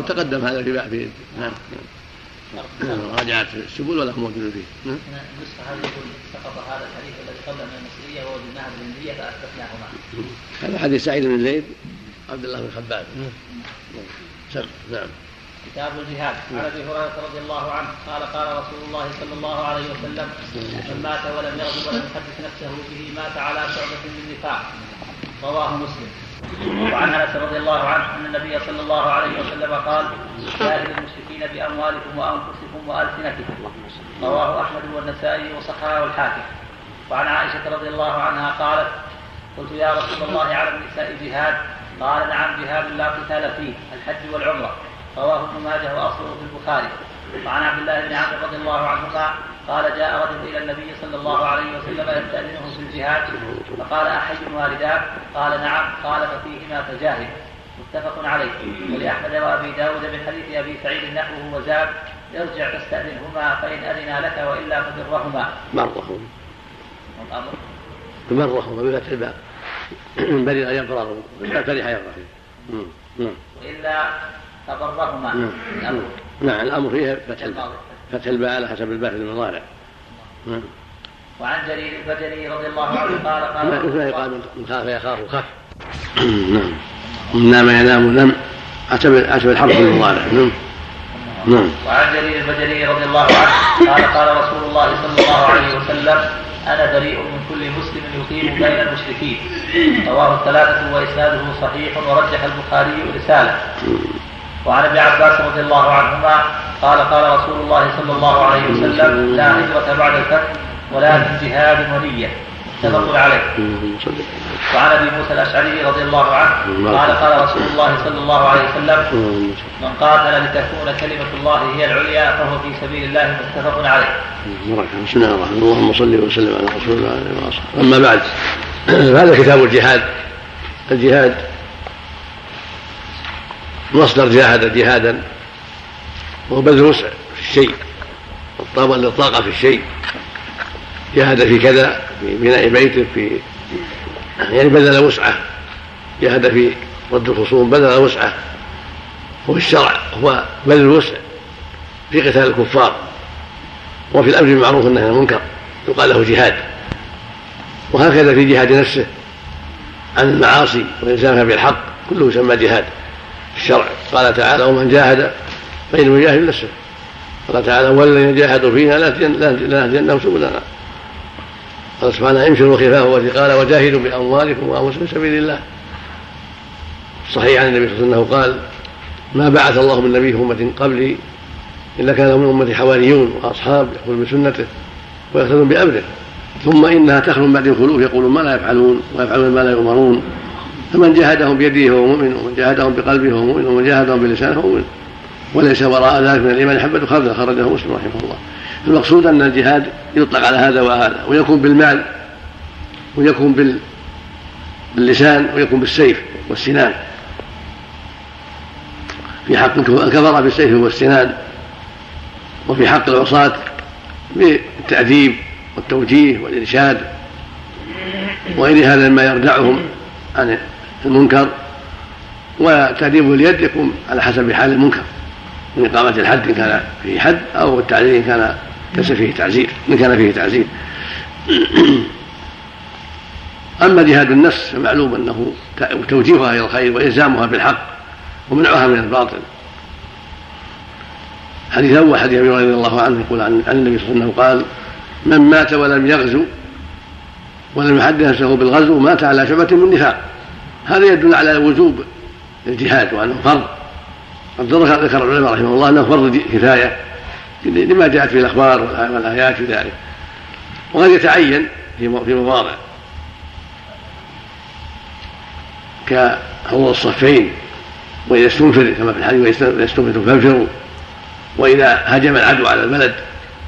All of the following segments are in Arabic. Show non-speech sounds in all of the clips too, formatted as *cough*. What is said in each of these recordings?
تقدم هذا في في نعم. راجعت السبل ولا موجود فيه؟ نعم. هذه يقول سقط هذا الحديث الذي قبل من المصرية ووجدناه بالهندية فأثبتناهما هذا حديث سعيد بن زيد عبد الله بن خباب. نعم. كتاب الجهاد. عن أبي هريرة رضي الله عنه قال قال رسول الله صلى الله عليه وسلم من مات ولم يغزو ولم يحدث نفسه به مات على شعبة من نفاق. رواه مسلم. وعن انس رضي الله عنه ان النبي صلى الله عليه وسلم قال جاهد المشركين بأموالكم وأنفسكم وألسنتكم. رواه أحمد والنسائي وصححه الحاكم. وعن عائشة رضي الله عنها قالت قلت يا رسول الله على النساء جهاد. قال نعم جهاد لا قتال فيه الحج والعمرة. رواه ابن ماجه وأصله في البخاري. وعن عبد الله بن عمرو رضي الله عنهما قال جاء رجل إلى النبي صلى الله عليه وسلم يستأذنه في الجهاد فقال احي والداك قال نعم قال ففيهما فجاهد. متفق عليه. ولأحمد وأبي داود من حديث أبي سعيد نحوه وزاد ارجع فاستأذنهما فإن أذنا لك وإلا فبرهما. برهما برهما بفتح الباء من برئ يبره فرح يفرح وإلا فبرهما. نعم. نعم الأمر فيها فتح الباء فتح الباء على حسب الباء في المضارع. نعم وعن جرير البجلي رضي الله عنه قال قال مثل يقال من خاف يخاف خف *clears throat* نعم. من نام ينام نم حسب حسب الحرف المضارع. نعم. نعم. وعن جرير البجلي رضي الله عنه قال قال رسول الله صلى الله عليه وسلم أنا بريء من كل مسلم يقيم بين المشركين. رواه الثلاثة وإسناده صحيح ورجح البخاري رسالة. وعن ابن عباس رضي الله عنهما قال قال رسول الله صلى الله عليه وسلم لا هجرة بعد الفتح ولكن جهاد ونية متفق عليه. وعن أبي موسى الأشعري رضي الله عنه قال قال رسول الله صلى الله عليه وسلم من قاتل لتكون كلمة الله هي العليا فهو في سبيل الله متفق عليه. بسم الله الرحمن الرحيم اللهم صل وسلم على رسول الله أما بعد هذا كتاب الجهاد. الجهاد مصدر جاهد جهادا. وهو بذل وسع في الشيء الطاقة في الشيء. جاهد في كذا في بناء بيته في يعني بذل وسعة. جاهد في رد الخصوم بذل وسعة. وفي الشرع هو بذل الوسع في قتال الكفار. وفي الأمر بالمعروف والنهي عن المنكر يقال له جهاد. وهكذا في جهاد نفسه عن المعاصي والالزامها بالحق كله يسمى جهاد. الشرع. قال تعالى ومن جاهد فإنه يجاهد نفسه قال تعالى والذين جاهدوا فينا لنهدينهم سبلنا قال سبحانه انفروا خفافا وثقالا وجاهدوا بأموالكم وأنفسكم في سبيل الله. صحيح عن النبي صلى الله عليه وسلم قال ما بعث الله من نبي أمة قبلي إلا كان من امتي حواريون وأصحاب يقول بسنته ويقتدون بأمره. ثم إنها تخلو بعد الخلوف يقولون ما لا يفعلون ويفعلون ما لا يؤمرون. فمن جاهدهم بيده فهو مؤمن ومن جاهدهم بقلبه فهو مؤمن ومن جاهدهم بلسانه فهو مؤمن. وليس وراء ذلك من الإيمان حبة خردل خرجه مسلم رحمه الله. المقصود أن الجهاد يطلق على هذا وهذا ويكون بالمال ويكون باللسان ويكون بالسيف والسنان. في حق الكفر بالسيف والسنان وفي حق العصاة بالتأديب والتوجيه والإرشاد وغير هذا مما يردعهم عن المنكر وتأديبه اليد يكون على حسب حال المنكر. من إقامة الحد إن كان فيه حد أو التعزير إن كان ليس فيه تعزير إن كان فيه تعزير. *clears throat* أما جهاد النفس فمعلوم أنه توجيهها إلى الخير وإلزامها بالحق ومنعها من الباطل. حديث أول حديث أبي رضي الله عنه يقول عن, النبي صلى الله عليه وسلم قال من مات ولم يغزو ولم يحدث نفسه بالغزو مات على شعبة من نفاق. هذا يدل على وجوب الجهاد وأنه فرض. قد ذكر العلماء رحمه الله أنه فرض كفاية لما جاءت في الأخبار والآيات في ذلك وقد يتعين في مواضع كحضور الصفين وإذا استنفر كما في الحديث وإذا استنفروا فانفروا وإذا هجم العدو على البلد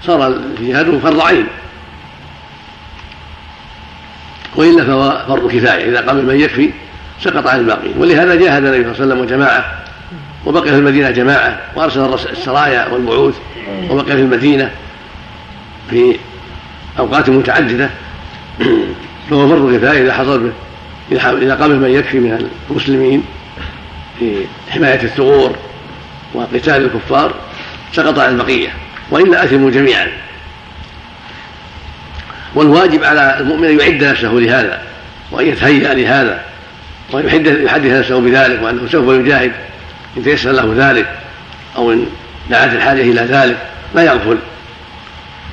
صار الجهاد فرض عين. وإلا فهو فرض كفاية إذا قام من يكفي سقط عن الباقين. ولهذا جاهد النبي صلى الله عليه وسلم وجماعة وبقي في المدينة جماعة وأرسل السرايا والبعوث وبقي في المدينة في أوقات متعددة. *clears throat* فهو فرض كفايه إذا حصل به إذا قام من يكفي من المسلمين في حماية الثغور وقتال الكفار سقط عن البقية وإلا أثموا جميعا. والواجب على المؤمن أن يعد نفسه لهذا وأن يتهيأ لهذا وأن يحدث نفسه بذلك وأنه سوف يجاهد. إن تيسر له ذلك أو إن دعت الحاجة إلى ذلك لا يغفل.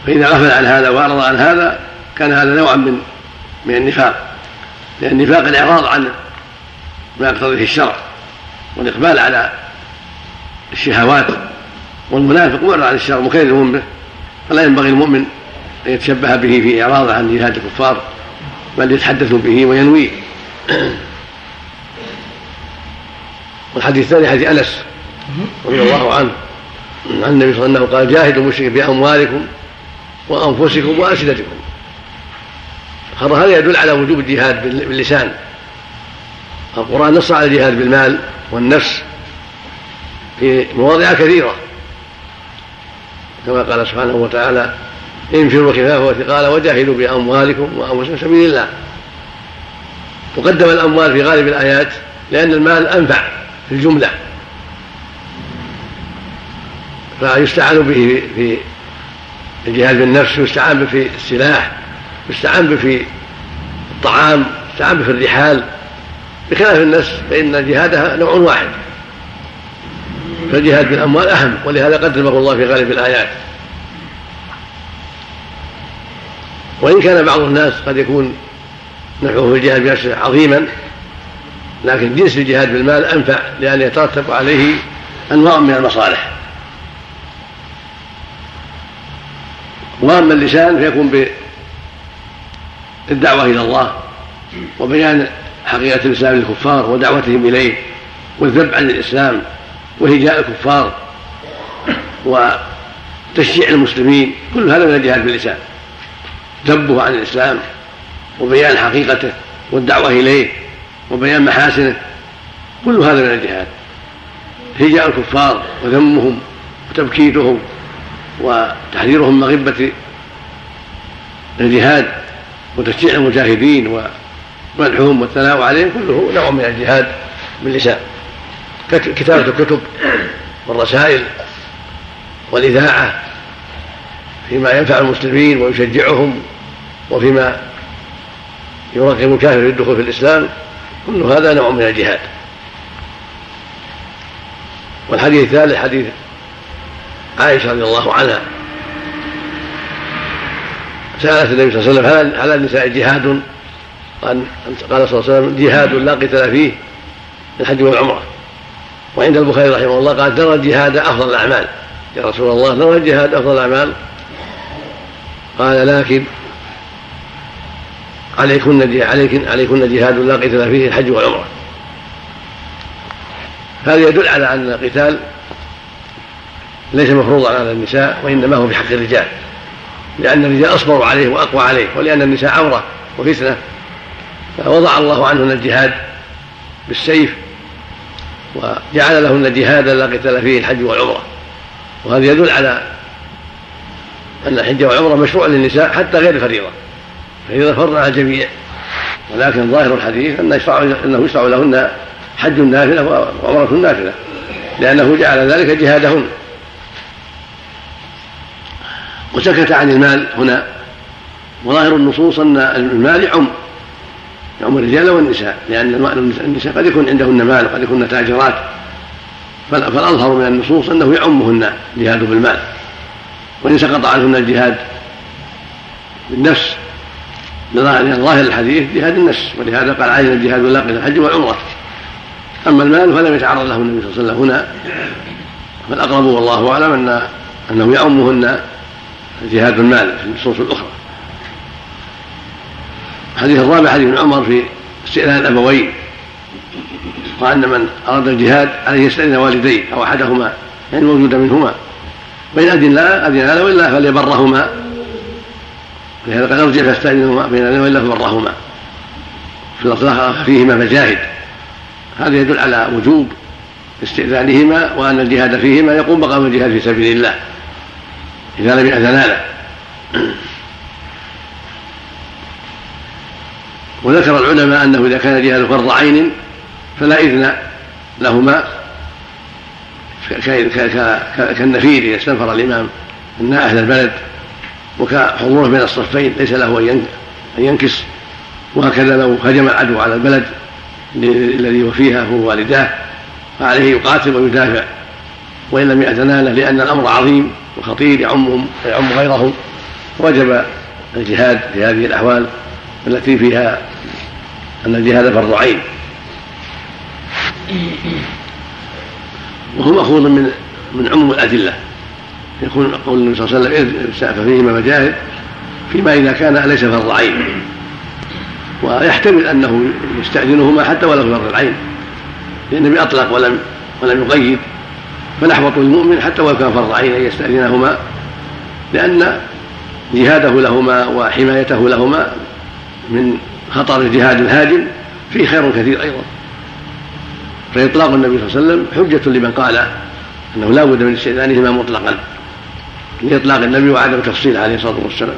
فإذا غفل عن هذا وأعرض عن هذا كان هذا نوعا من من النفاق. لأن النفاق الإعراض عن ما يقتضيه الشرع والإقبال على الشهوات والمنافق معرض عن الشرع مكرر به. فلا ينبغي المؤمن أن يتشبه به في إعراضه عن جهاد الكفار بل يتحدث به وينويه. والحديث الثاني حديث أنس رضي الله عنه عن النبي صلى الله عليه وسلم قال جاهدوا المشركين بأموالكم وأنفسكم وألسنتكم. هذا يدل على وجوب الجهاد باللسان. القرآن نص على الجهاد بالمال والنفس في مواضع كثيرة. كما قال سبحانه وتعالى انفروا خفافا وثقالا وجاهدوا بأموالكم وأنفسكم سبيل الله. وقدم الأموال في غالب الآيات لأن المال أنفع. في الجملة. فيستعان به في الجهاد بالنفس يستعان به في السلاح يستعان به في الطعام يستعان به في الرحال. بخلاف النفس فإن جهادها نوع واحد. فالجهاد بالأموال أهم ولهذا قدمه الله في غالب الآيات. وإن كان بعض الناس قد يكون نفعه في الجهاد بنفسه عظيما لكن جنس الجهاد بالمال أنفع لأن يترتب عليه أنواع من المصالح. وأما اللسان فيكون بالدعوة إلى الله وبيان حقيقة الإسلام للكفار ودعوتهم إليه والذب عن الاسلام وهجاء الكفار وتشجيع المسلمين كل هذا من الجهاد باللسان. ذبه عن الإسلام وبيان حقيقته والدعوة إليه وبيان محاسنه كل هذا من الجهاد. هجاء الكفار وذمهم وتبكيتهم وتحذيرهم من مغبة الجهاد وتشجيع المجاهدين ومدحهم والثناء عليهم كله نوع من الجهاد باللسان. كتابة الكتب والرسائل والإذاعة فيما ينفع المسلمين ويشجعهم وفيما يرغب الكافر في الدخول في الإسلام. كل هذا نوع من الجهاد. والحديث الثالث حديث عائشة رضي الله عنها. سألت النبي صلى الله عليه وسلم هل على النساء جهاد؟ قال صلى الله عليه وسلم جهاد لا قتال فيه الحج والعمرة وعند البخاري رحمه الله قال ترى الجهاد أفضل الأعمال. يا رسول الله ترى الجهاد أفضل الأعمال؟ قال لكن عليكن عليكن عليكن جهاد لا قتال فيه الحج والعمرة. هذا يدل على أن القتال ليس مفروضا على النساء وإنما هو بحق الرجال. لأن الرجال أصبروا عليه وأقوى عليه ولأن النساء عورة وفتنة. فوضع الله عنهن الجهاد بالسيف وجعل لهن جهادا لا قتال فيه الحج والعمرة. وهذا يدل على أن الحج والعمرة مشروع للنساء حتى غير الفريضة الفريضة فرض على الجميع. ولكن ظاهر الحديث أنه يشرع أنه يشرع لهن حج نافلة وعمرة نافلة لأنه جعل ذلك جهادهن. وسكت عن المال هنا. وظاهر النصوص أن المال يعم يعم الرجال والنساء لأن النساء قد يكون عندهن مال قد يكون تاجرات. فالأظهر من النصوص أنه يعمهن جهاد بالمال. وإن سقط عنهن الجهاد بالنفس ظاهر الحديث جهاد النفس ولهذا قال علينا الجهاد واللاقي الحج والعمرة. أما المال فلم يتعرض له النبي صلى الله عليه وسلم هنا. فالأقرب والله أعلم أن أنه يعمهن جهاد المال في النصوص الأخرى. الحديث الرابع حديث ابن عمر في استئذان الأبوين. وأن من أراد الجهاد عليه يستأذن والديه أو أحدهما يعني موجود منهما. فإن أذن لا أذن له وإلا فليبرهما. لهذا قال ارجع فاستأذنهما أذن وإلا فبرهما في الأصلاح فيهما فجاهد هذا يدل على وجوب استئذانهما وأن الجهاد فيهما يقوم مقام الجهاد في سبيل الله. إذا لم يأذن له وذكر العلماء أنه إذا كان جهاد فرض عين فلا إذن لهما. كالنفير إذا استنفر الإمام أن أهل البلد وكحضوره بين الصفين ليس له أن ينكس وهكذا لو هجم العدو على البلد الذي هو فيها هو والداه فعليه يقاتل ويدافع. وإن لم يأتنانه لأن الأمر عظيم وخطير يعمهم ويعم غيرهم. وجب الجهاد في هذه الأحوال التي فيها أن الجهاد فرض عين وهو مأخوذ من من عموم الأدلة. يكون قول النبي صلى الله عليه وسلم فيهما مجاهد فيما إذا كان ليس فرض عين ويحتمل أنه يستأذنهما حتى ولو فرض العين النبي أطلق ولم ولم يقيد فنحبط للمؤمن حتى ولو كان فرض عين أن يستأذنهما لأن جهاده لهما وحمايته لهما من خطر الجهاد الهاجم فيه خير كثير أيضا. فإطلاق النبي صلى الله عليه وسلم حجة لمن قال أنه لا بد من استئذانهما مطلقا. لإطلاق النبي وعدم تفصيل عليه الصلاة والسلام.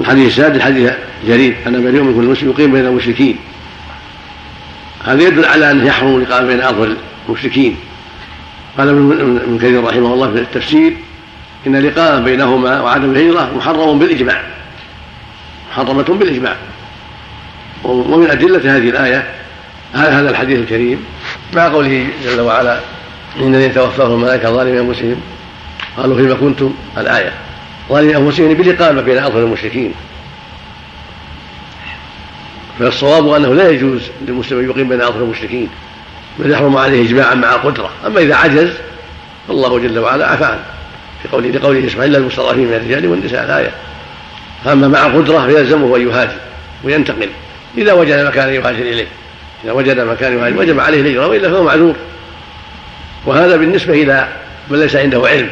الحديث السادس حديث جرير. أن من يؤمن كل مسلم يقيم بين المشركين. هذا يدل على أنه يحرم الإقامة بين أظهر المشركين. قال ابن كثير رحمه الله في التفسير إن الإقامة بينهما وعدم الهجرة محرم بالإجماع. محرمة بالإجماع. ومن أدلة هذه الآية هذا الحديث الكريم مع قوله جل وعلا إن الذين توفاهم الملائكة ظالمي أنفسهم قالوا فيما كنتم؟ الآية. ظالمي أنفسهم بالإقامة بين أظهر المشركين. فالصواب أنه لا يجوز للمسلم أن يقيم بين أظهر المشركين. بل يحرم عليه إجماعا مع قدرة. أما إذا عجز فالله جل وعلا عفى عنه في قوله لقوله اسمع إلا المستضعفين من الرجال والنساء الآية فأما مع قدرة فيلزمه أن يهاجر وينتقل إذا وجد مكانا يهاجر إليه. إذا وجد مكان يهاجر وجب عليه الهجرة وإلا فهو معذور. وهذا بالنسبة إلى من ليس عنده علم.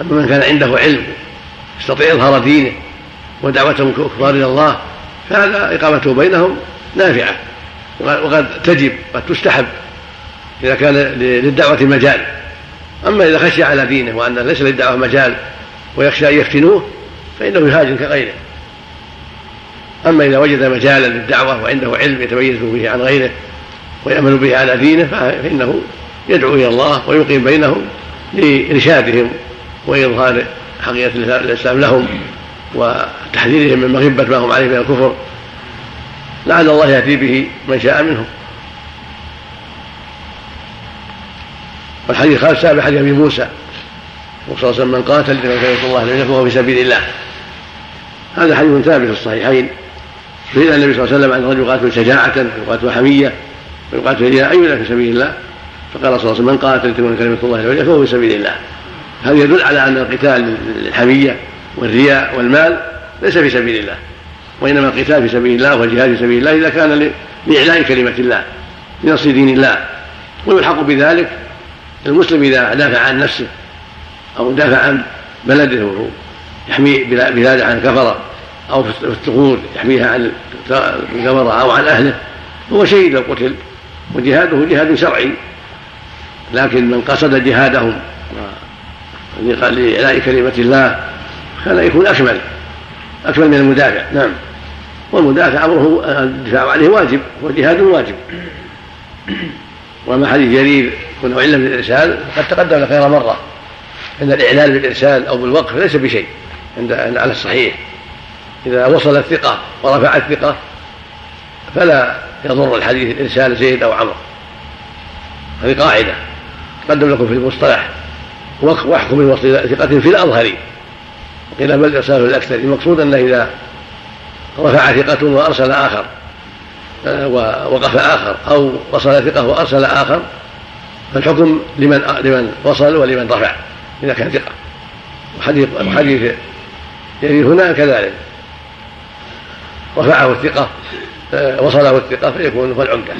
أما من كان عنده علم يستطيع إظهار دينه ودعوتهم كفار إلى الله فهذا إقامته بينهم نافعة. وقد تجب قد تستحب إذا كان للدعوة مجال. أما إذا خشي على دينه وأن ليس للدعوة مجال ويخشى أن يفتنوه فإنه يهاجر كغيره. أما إذا وجد مجالا للدعوة وعنده علم يتميز به عن غيره ويعمل به على دينه فإنه يدعو إلى الله ويقيم بينهم لإرشادهم وإظهار حقيقة الإسلام لهم وتحذيرهم من مغبة ما هم عليه من الكفر. لعل الله يهدي به من شاء منهم. والحديث الخامس سابع حديث أبي موسى وصلى الله من قاتل لمن الله لم يكن في سبيل الله. هذا حديث ثابت في الصحيحين. سئل النبي صلى الله عليه وسلم عن رجل يقاتل شجاعة ويقاتل حمية ويقاتل رياء أي في سبيل الله. فقال صلى الله عليه وسلم من قاتل تكون كلمة الله العليا فهو في سبيل الله. هذا يدل على أن القتال للحمية والرياء والمال ليس في سبيل الله وإنما القتال في سبيل الله والجهاد في سبيل الله إذا كان لإعلاء كلمة الله لنصر دين الله ويلحق بذلك المسلم إذا دافع عن نفسه أو دافع عن بلده يحمي بلاده عن الكفرة أو في الثغور يحميها عن الكفرة أو عن أهله هو شهيد لو قتل وجهاده جهاد شرعي. لكن من قصد جهادهم لإعلاء كلمة الله كان يكون أكمل أكمل من المدافع. نعم. والمدافع أمره الدفاع عليه واجب والجهاد واجب. وأما حديث جرير كونه علم بالإرسال قد تقدم خير مرة أن الإعلان بالإرسال أو بالوقف ليس بشيء عند على الصحيح. إذا وصل الثقة ورفع الثقة فلا يضر الحديث إرسال زيد أو عمرو. هذه قاعدة. قدم لكم في المصطلح. واحكم من وصل ثقة في الأظهر. قيل بل إرسال الأكثر. المقصود أنه إذا رفع ثقة وأرسل آخر. آه، ووقف آخر. أو وصل ثقة وأرسل آخر فالحكم لمن لمن وصل ولمن رفع إذا كان ثقة. وحديث وحديث يعني هنا كذلك. رفعه الثقة آه، وصله الثقة فيكون هو العمدة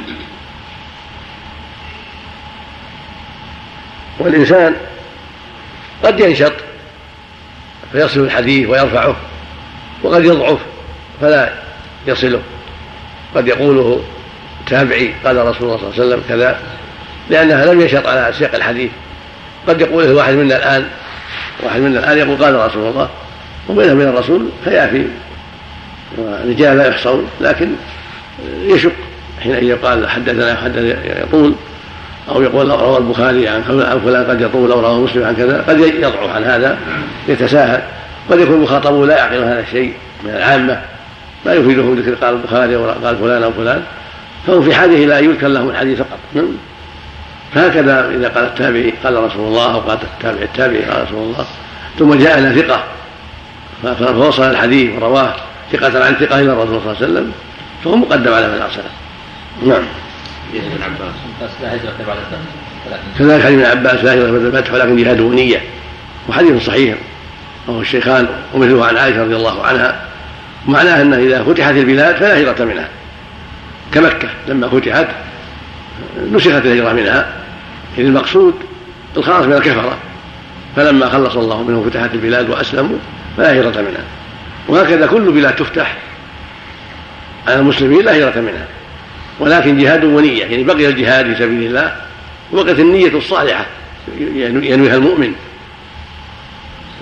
والإنسان قد ينشط فيصل الحديث ويرفعه وقد يضعف فلا يصله. قد يقوله تابعي قال رسول الله صلى الله عليه وسلم كذا لأنها لم يشط على سياق الحديث. قد يقوله واحد منا الآن واحد منا الآن يقول قال رسول الله وبينه من الرسول فيأتي ورجال لا يحصون لكن يشق حينئذ يقال حدثنا حدث يطول أو يقول روى البخاري عن فلان قد يطول أو روى مسلم عن كذا قد يضعف عن هذا يتساهل. قد يكون المخاطبون لا يعقل هذا الشيء من العامة ما يفيدهم ذكر قال البخاري أو قال فلان أو فلان. فهم في حاجة إلى أن يذكر لهم الحديث فقط. نعم. فهكذا إذا قال التابعي قال رسول الله أو قال التابع التابعي قال رسول الله. ثم جاءنا ثقة. فوصل الحديث ورواه ثقة عن ثقة إلى الرسول صلى الله عليه وسلم فهو مقدم على من أرسله. نعم. ابن عباس. لا هجرة بعد الفتح كذلك حديث ابن عباس لا هجرة بعد الفتح ولكن جهاد ونية وحديث صحيح وهو الشيخان ومثله عن عائشة رضي الله عنها. معناه أنه إذا فتحت البلاد فلا هجرة منها. كمكة لما فتحت نسخت الهجرة منها. إذ المقصود الخلاص من الكفرة. فلما خلص الله منهم فتحت البلاد وأسلموا فلا هجرة منها. وهكذا كل بلاد تفتح على المسلمين لا هجرة منها. ولكن جهاد ونية يعني بقي الجهاد في سبيل الله وبقيت النية الصالحة ينويها المؤمن.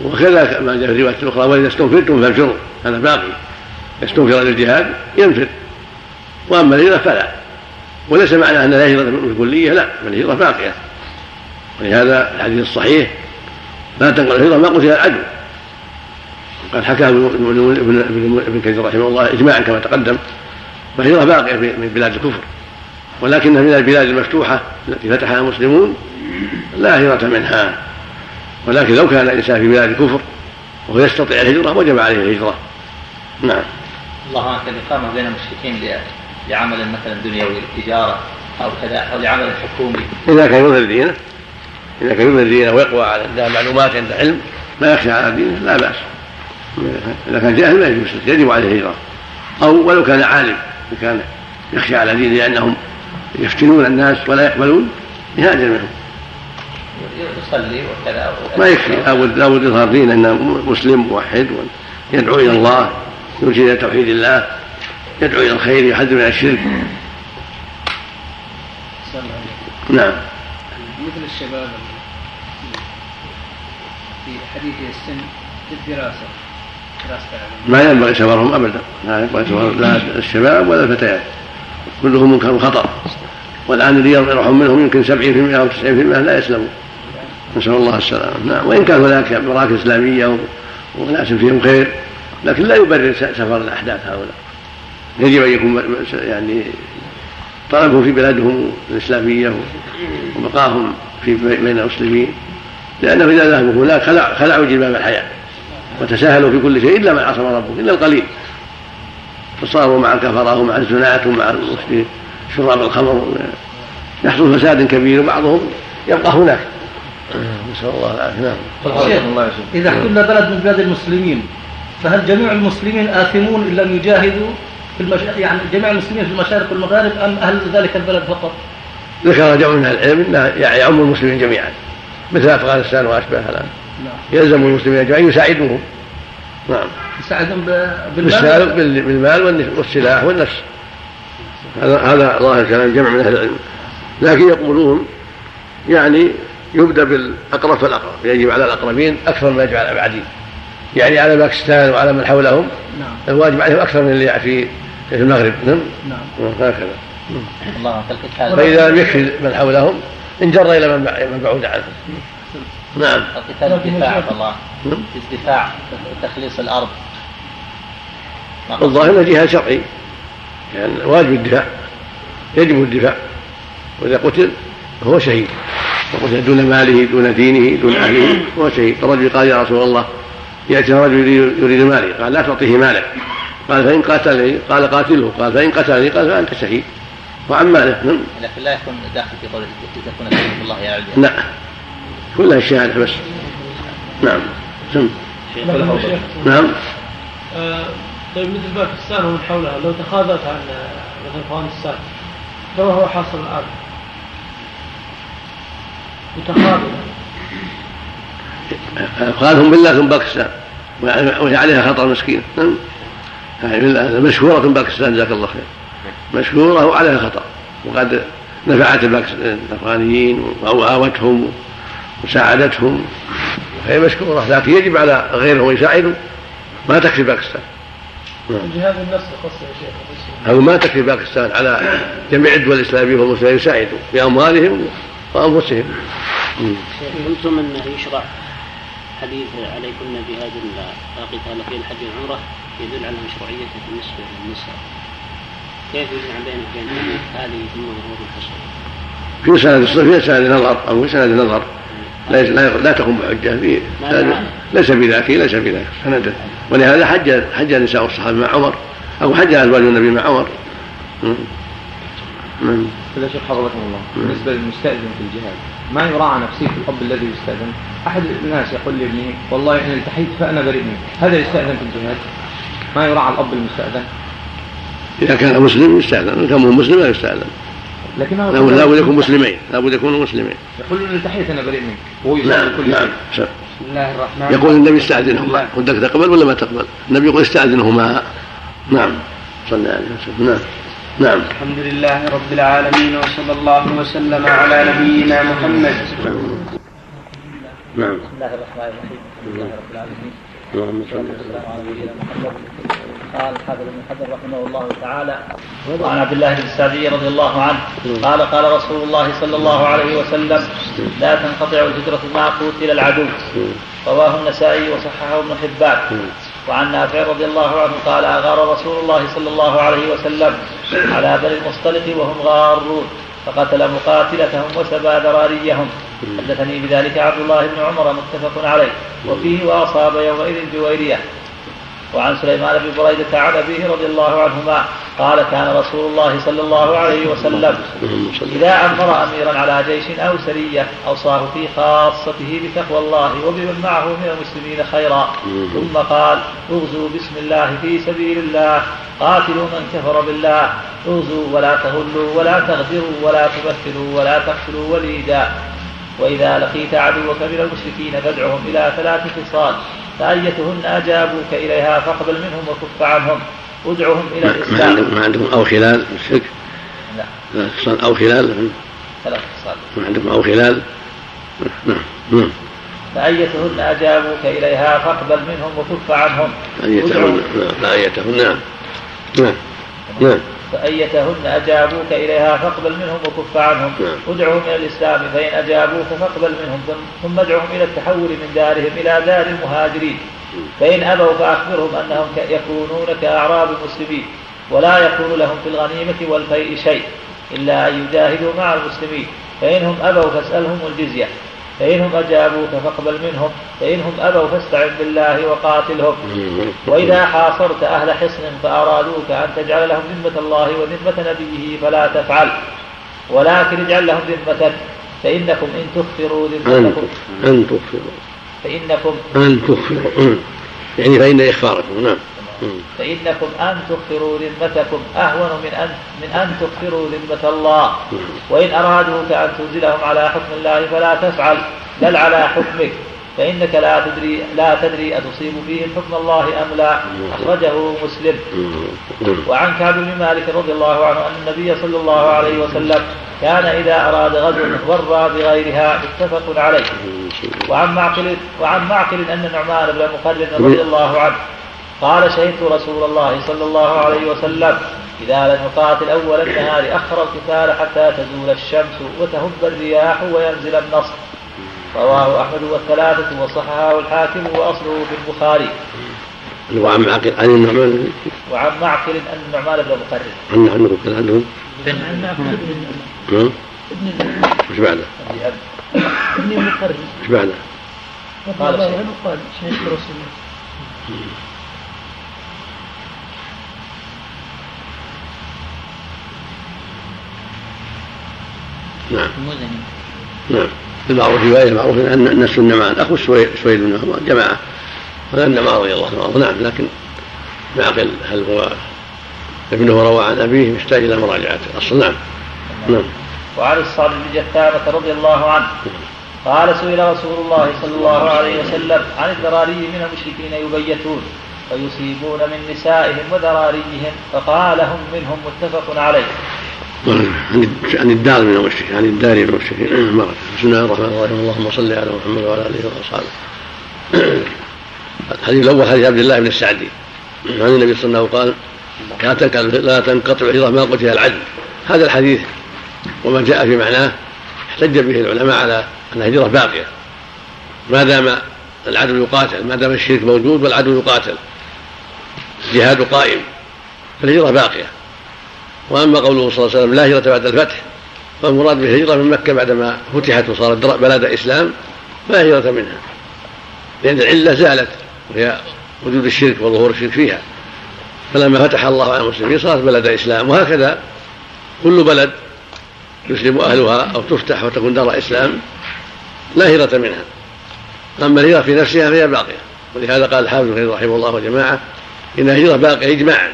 وكذا ما جاء في الرواية الأخرى وإذا استنفرتم فانفروا هذا باقي. يستنفر للجهاد ينفر. وأما الهجرة فلا. وليس معنى أن لا هجرة بالكلية لا بل الهجرة باقية. ولهذا الحديث الصحيح لا تنقل الهجرة ما قتل العدو. قد حكى ابن كثير رحمه الله إجماعا كما تقدم. فالهجرة باقية من بلاد الكفر. ولكنها من البلاد المفتوحة التي فتحها المسلمون لا هجرة منها. ولكن لو كان الإنسان في بلاد الكفر وهو يستطيع الهجرة وجب عليه الهجرة. نعم. الله عنك الإقامة بين المشركين لعمل مثلا دنيوي للتجارة أو كذا أو لعمل حكومي. إذا كان يظهر دينه إذا كان يظهر دينه ويقوى على عنده معلومات عنده علم ما يخشى على دينه لا بأس. إذا كان جاهل ما يجوز يجب عليه الهجرة. أو ولو كان عالم. كان يخشى على دينه لأنهم يفتنون الناس ولا يقبلون يهاجر منهم يصلي وكذا ما يكفي. لابد لابد يظهر دين أنه مسلم موحد يدعو إلى الله يرشد إلى توحيد الله يدعو إلى الخير يحذر من الشرك. نعم. مثل الشباب في حديث السن في الدراسة. ما ينبغي سفرهم أبدا. لا ينبغي سفر لا الشباب ولا الفتيات. كلهم منكر خطر والآن اللي يرحم منهم يمكن 70% أو 90% لا يسلمون نسأل الله السلامة. نعم. وإن كان هناك مراكز إسلامية وناس فيهم خير لكن لا يبرر سفر الأحداث هؤلاء. يجب أن يكون يعني طلبهم في بلادهم الإسلامية وبقاهم في بين المسلمين. لأنه اذا ذهبوا هناك خلعوا جلباب الحياة. وتساهلوا في كل شيء إلا من عصم ربه إلا القليل. فصاروا مع الكفره ومع الزناة ومع شراب الخمر. يحصل فساد كبير وبعضهم يبقى هناك. نسأل الله العافية. نعم. إذا احتل بلد من بلاد المسلمين فهل جميع المسلمين آثمون إن لم يجاهدوا في المش... يعني جميع المسلمين في المشارق والمغارب أم أهل ذلك البلد فقط؟ ذكر جمع من العلم انه يعم المسلمين جميعا مثل أفغانستان واشباهها الآن. نعم. يلزم المسلمين جميعا يساعدوهم نعم. يساعدهم بالمال؟ بالمال والسلاح والنفس. هذا هذا ظاهر كلام جمع من أهل العلم. لكن يقولون يعني يبدأ بالأقرب فالأقرب. يجب على الأقربين أكثر ما يجب على الأبعدين. يعني على باكستان وعلى من حولهم نعم. الواجب عليهم أكثر من اللي في في المغرب. نعم؟ نعم. هكذا الله فإذا لم يكفي من حولهم انجر إلى من بعود عنه نعم. القتال دفاع الله الدفاع تخليص الأرض. الظاهر انه جهاد شرعي. يعني واجب الدفاع. يجب الدفاع. وإذا قتل فهو شهيد. وقتل دون ماله دون دينه دون أهله هو شهيد. الرجل قال يا رسول الله يأتي رجل يريد مالي قال لا تعطيه مالك قال فإن قاتلني قال قاتله. قال فإن قتلني قال فأنت شهيد. وعن ماله. نعم. لكن لا يكون داخل في قول تكون كلمه الله يا علي لا كلها الشهاده بس نعم. سم نعم. آه طيب مثل باكستان ومن حولها لو تخاذلت عن مثل افغانستان كما هو حاصل الآن. متخاذل. قالهم بالله ثم باكستان. وهي عليها خطر مسكينه نعم. مشهورة باكستان جزاك الله خير. مشهورة وعليها خطر وقد نفعت الأفغانيين واوتهم وساعدتهم فهي مشكورة لكن يجب على غيرهم يساعدوا ما تكفي باكستان. جهاد النفس الخاص يا شيخ أو ما تكفي باكستان على جميع الدول الإسلامية والمسلمين يساعدوا بأموالهم وأنفسهم. قلتم أنه يشرع حديث عليكن بهذا لا قتال في الحج والعمرة يدل على مشروعيته بالنسبة للنساء كيف يجمع بين بين هذه ثم ظهور الحصر؟ في سند في سند نظر أو في سند نظر. لا لا, لا تقوم بحجة في ليس بذاك ليس بذاك سنده ولهذا حج حج نساء الصحابه مع عمر. أو حج أزواج النبي مع عمر. نعم هذا شيخ حفظكم الله بالنسبة للمستأذن في الجهاد ما يراعى نفسيه الاب الذي يستأذن؟ أحد الناس يقول لابنه والله ان التحيت فأنا بريء منك. هذا يستأذن في الجهاد؟ ما يراعى الأب المستأذن؟ إذا كان مسلم يستأذن ان كان مسلم لا يستأذن. لكن لا بد يكون مسلمين. لا بد يكونوا مسلمين. يقول إن التحيت أنا بريء منك. وهو نعم كل نعم شيء بسم الله الرحمن يقول النبي استأذنهما. قلت لك تقبل ولا ما تقبل؟ النبي يقول استأذنهما. نعم. صلى الله عليه وسلم. نعم. نعم. الحمد لله رب العالمين وصلى الله وسلم على نبينا محمد. نعم. بسم الله الرحمن الرحيم. الحمد لله رب العالمين. اللهم صل قال الحافظ ابن حجر رحمه الله تعالى وعن عبد الله بن السعدي رضي الله عنه قال قال رسول الله صلى الله عليه وسلم لا تنقطع الهجرة ما قتل العدو. رواه النسائي وصححه ابن حبان. وعن نافع رضي الله عنه قال أغار رسول الله صلى الله عليه وسلم على بني المصطلق وهم غارون. فقتل مقاتلتهم وسبى ذراريهم حدثني بذلك عبد الله بن عمر متفق عليه. وفيه وأصاب يومئذ جويرية. وعن سليمان بن بريدة عن أبيه رضي الله عنهما قال كان رسول الله صلى الله عليه وسلم إذا أمر أميرا على جيش أو سرية أوصاه في خاصته بتقوى الله وبمن معه من المسلمين خيرا. ثم قال اغزوا بسم الله في سبيل الله قاتلوا من كفر بالله اغزوا ولا تغلوا ولا تغدروا ولا تمثلوا ولا تقتلوا وليدا. وإذا لقيت عدوك من المشركين فادعهم إلى ثلاث خصال فأيتهن أجابوك إليها فاقبل منهم وكف عنهم. ادعهم إلى الإسلام. ما عندهم أو خلال الشرك لا ثلاث خصال أو خلال. ثلاث خصال ما عندهم أو خلال. نعم نعم. فأيتهن أجابوك إليها فاقبل منهم وكف عنهم. فأيتهن فأيتهن نعم. نعم نعم. فأيتهن أجابوك إليها فاقبل منهم وكف عنهم. نعم. ادعهم إلى الإسلام فإن أجابوك فاقبل منهم ثم ادعهم إلى التحول من دارهم إلى دار المهاجرين. فإن أبوا فأخبرهم أنهم يكونون كأعراب المسلمين ولا يكون لهم في الغنيمة والفيء شيء إلا أن يجاهدوا مع المسلمين. فإنهم أبوا فاسألهم الجزية. فإنهم أجابوك فاقبل منهم فإنهم أبوا فاستعن بالله وقاتلهم. وإذا حاصرت أهل حصن فأرادوك أن تجعل لهم ذمة الله وذمة نبيه فلا تفعل. ولكن اجعل لهم ذمتك فإنكم إن تخفروا ذمتكم. أن تخفروا. فإنكم أن تخفروا. يعني فإن إخفاركم نعم. فإنكم أن تغفروا ذمتكم أهون من أن من أن تغفروا ذمة الله. وإن أرادوك أن تنزلهم على حكم الله فلا تفعل بل على حكمك. فإنك لا تدري لا تدري أتصيب فيهم حكم الله أم لا. أخرجه مسلم. وعن كعب بن مالك رضي الله عنه أن النبي صلى الله عليه وسلم كان إذا أراد غزو ورى بغيرها متفق عليه. وعن معقل وعن معقل أن النعمان بن مقرن رضي الله عنه قال شهدت رسول الله صلى الله عليه وسلم إذا لم يقاتل أول النهار أخر القتال حتى تزول الشمس وتهب الرياح وينزل النصر. رواه أحمد والثلاثة وصححه الحاكم وأصله في البخاري. وعن معقل عن النعمان. وعن معقل أن النعمان بن مقرر عن معقل بن ابن وش بعده؟ ابن مقرر وش بعده؟ قال قال شهدت رسول الله. نعم. نعم. المعروف رواية المعروف أن الناس النعمان أخو سويد بن جماعة. هذا النعمان رضي الله عنه. نعم لكن معقل هل هو ابنه روى عن أبيه يحتاج إلى مراجعة الأصل. نعم. نعم. وعن الصعب بن جثامة رضي الله عنه. قال سئل رسول الله صلى الله عليه وسلم عن الذراري من المشركين يبيتون ويصيبون من نسائهم وذراريهم فقال هم منهم متفق عليه. عن الدار من المشركين عن الدار من المشركين *clears throat* مرة. بسم الله الرحمن الرحيم. اللهم صل على محمد وعلى آله وأصحابه. *clears throat* الحديث الأول حديث عبد الله بن السعدي. عن النبي صلى الله عليه وسلم قال لا تنقطع الهجره ما قتل العدل. هذا الحديث وما جاء في معناه احتج به العلماء على أن الهجرة باقية. ما دام العدو يقاتل ما دام الشرك موجود والعدو يقاتل. الجهاد قائم فالهجرة باقية. وأما قوله صلى الله عليه وسلم لا هجرة بعد الفتح فالمراد بالهجرة من مكة بعدما فتحت وصارت بلد إسلام فلا هجرة منها. لأن العلة زالت وهي وجود الشرك وظهور الشرك فيها. فلما فتح الله على المسلمين صارت بلد إسلام وهكذا كل بلد يسلم أهلها أو تفتح وتكون دار إسلام لا هجرة منها. أما الهجرة في نفسها فهي باقية. ولهذا قال الحافظ رحمه الله وجماعة إن الهجرة باقية إجماعا.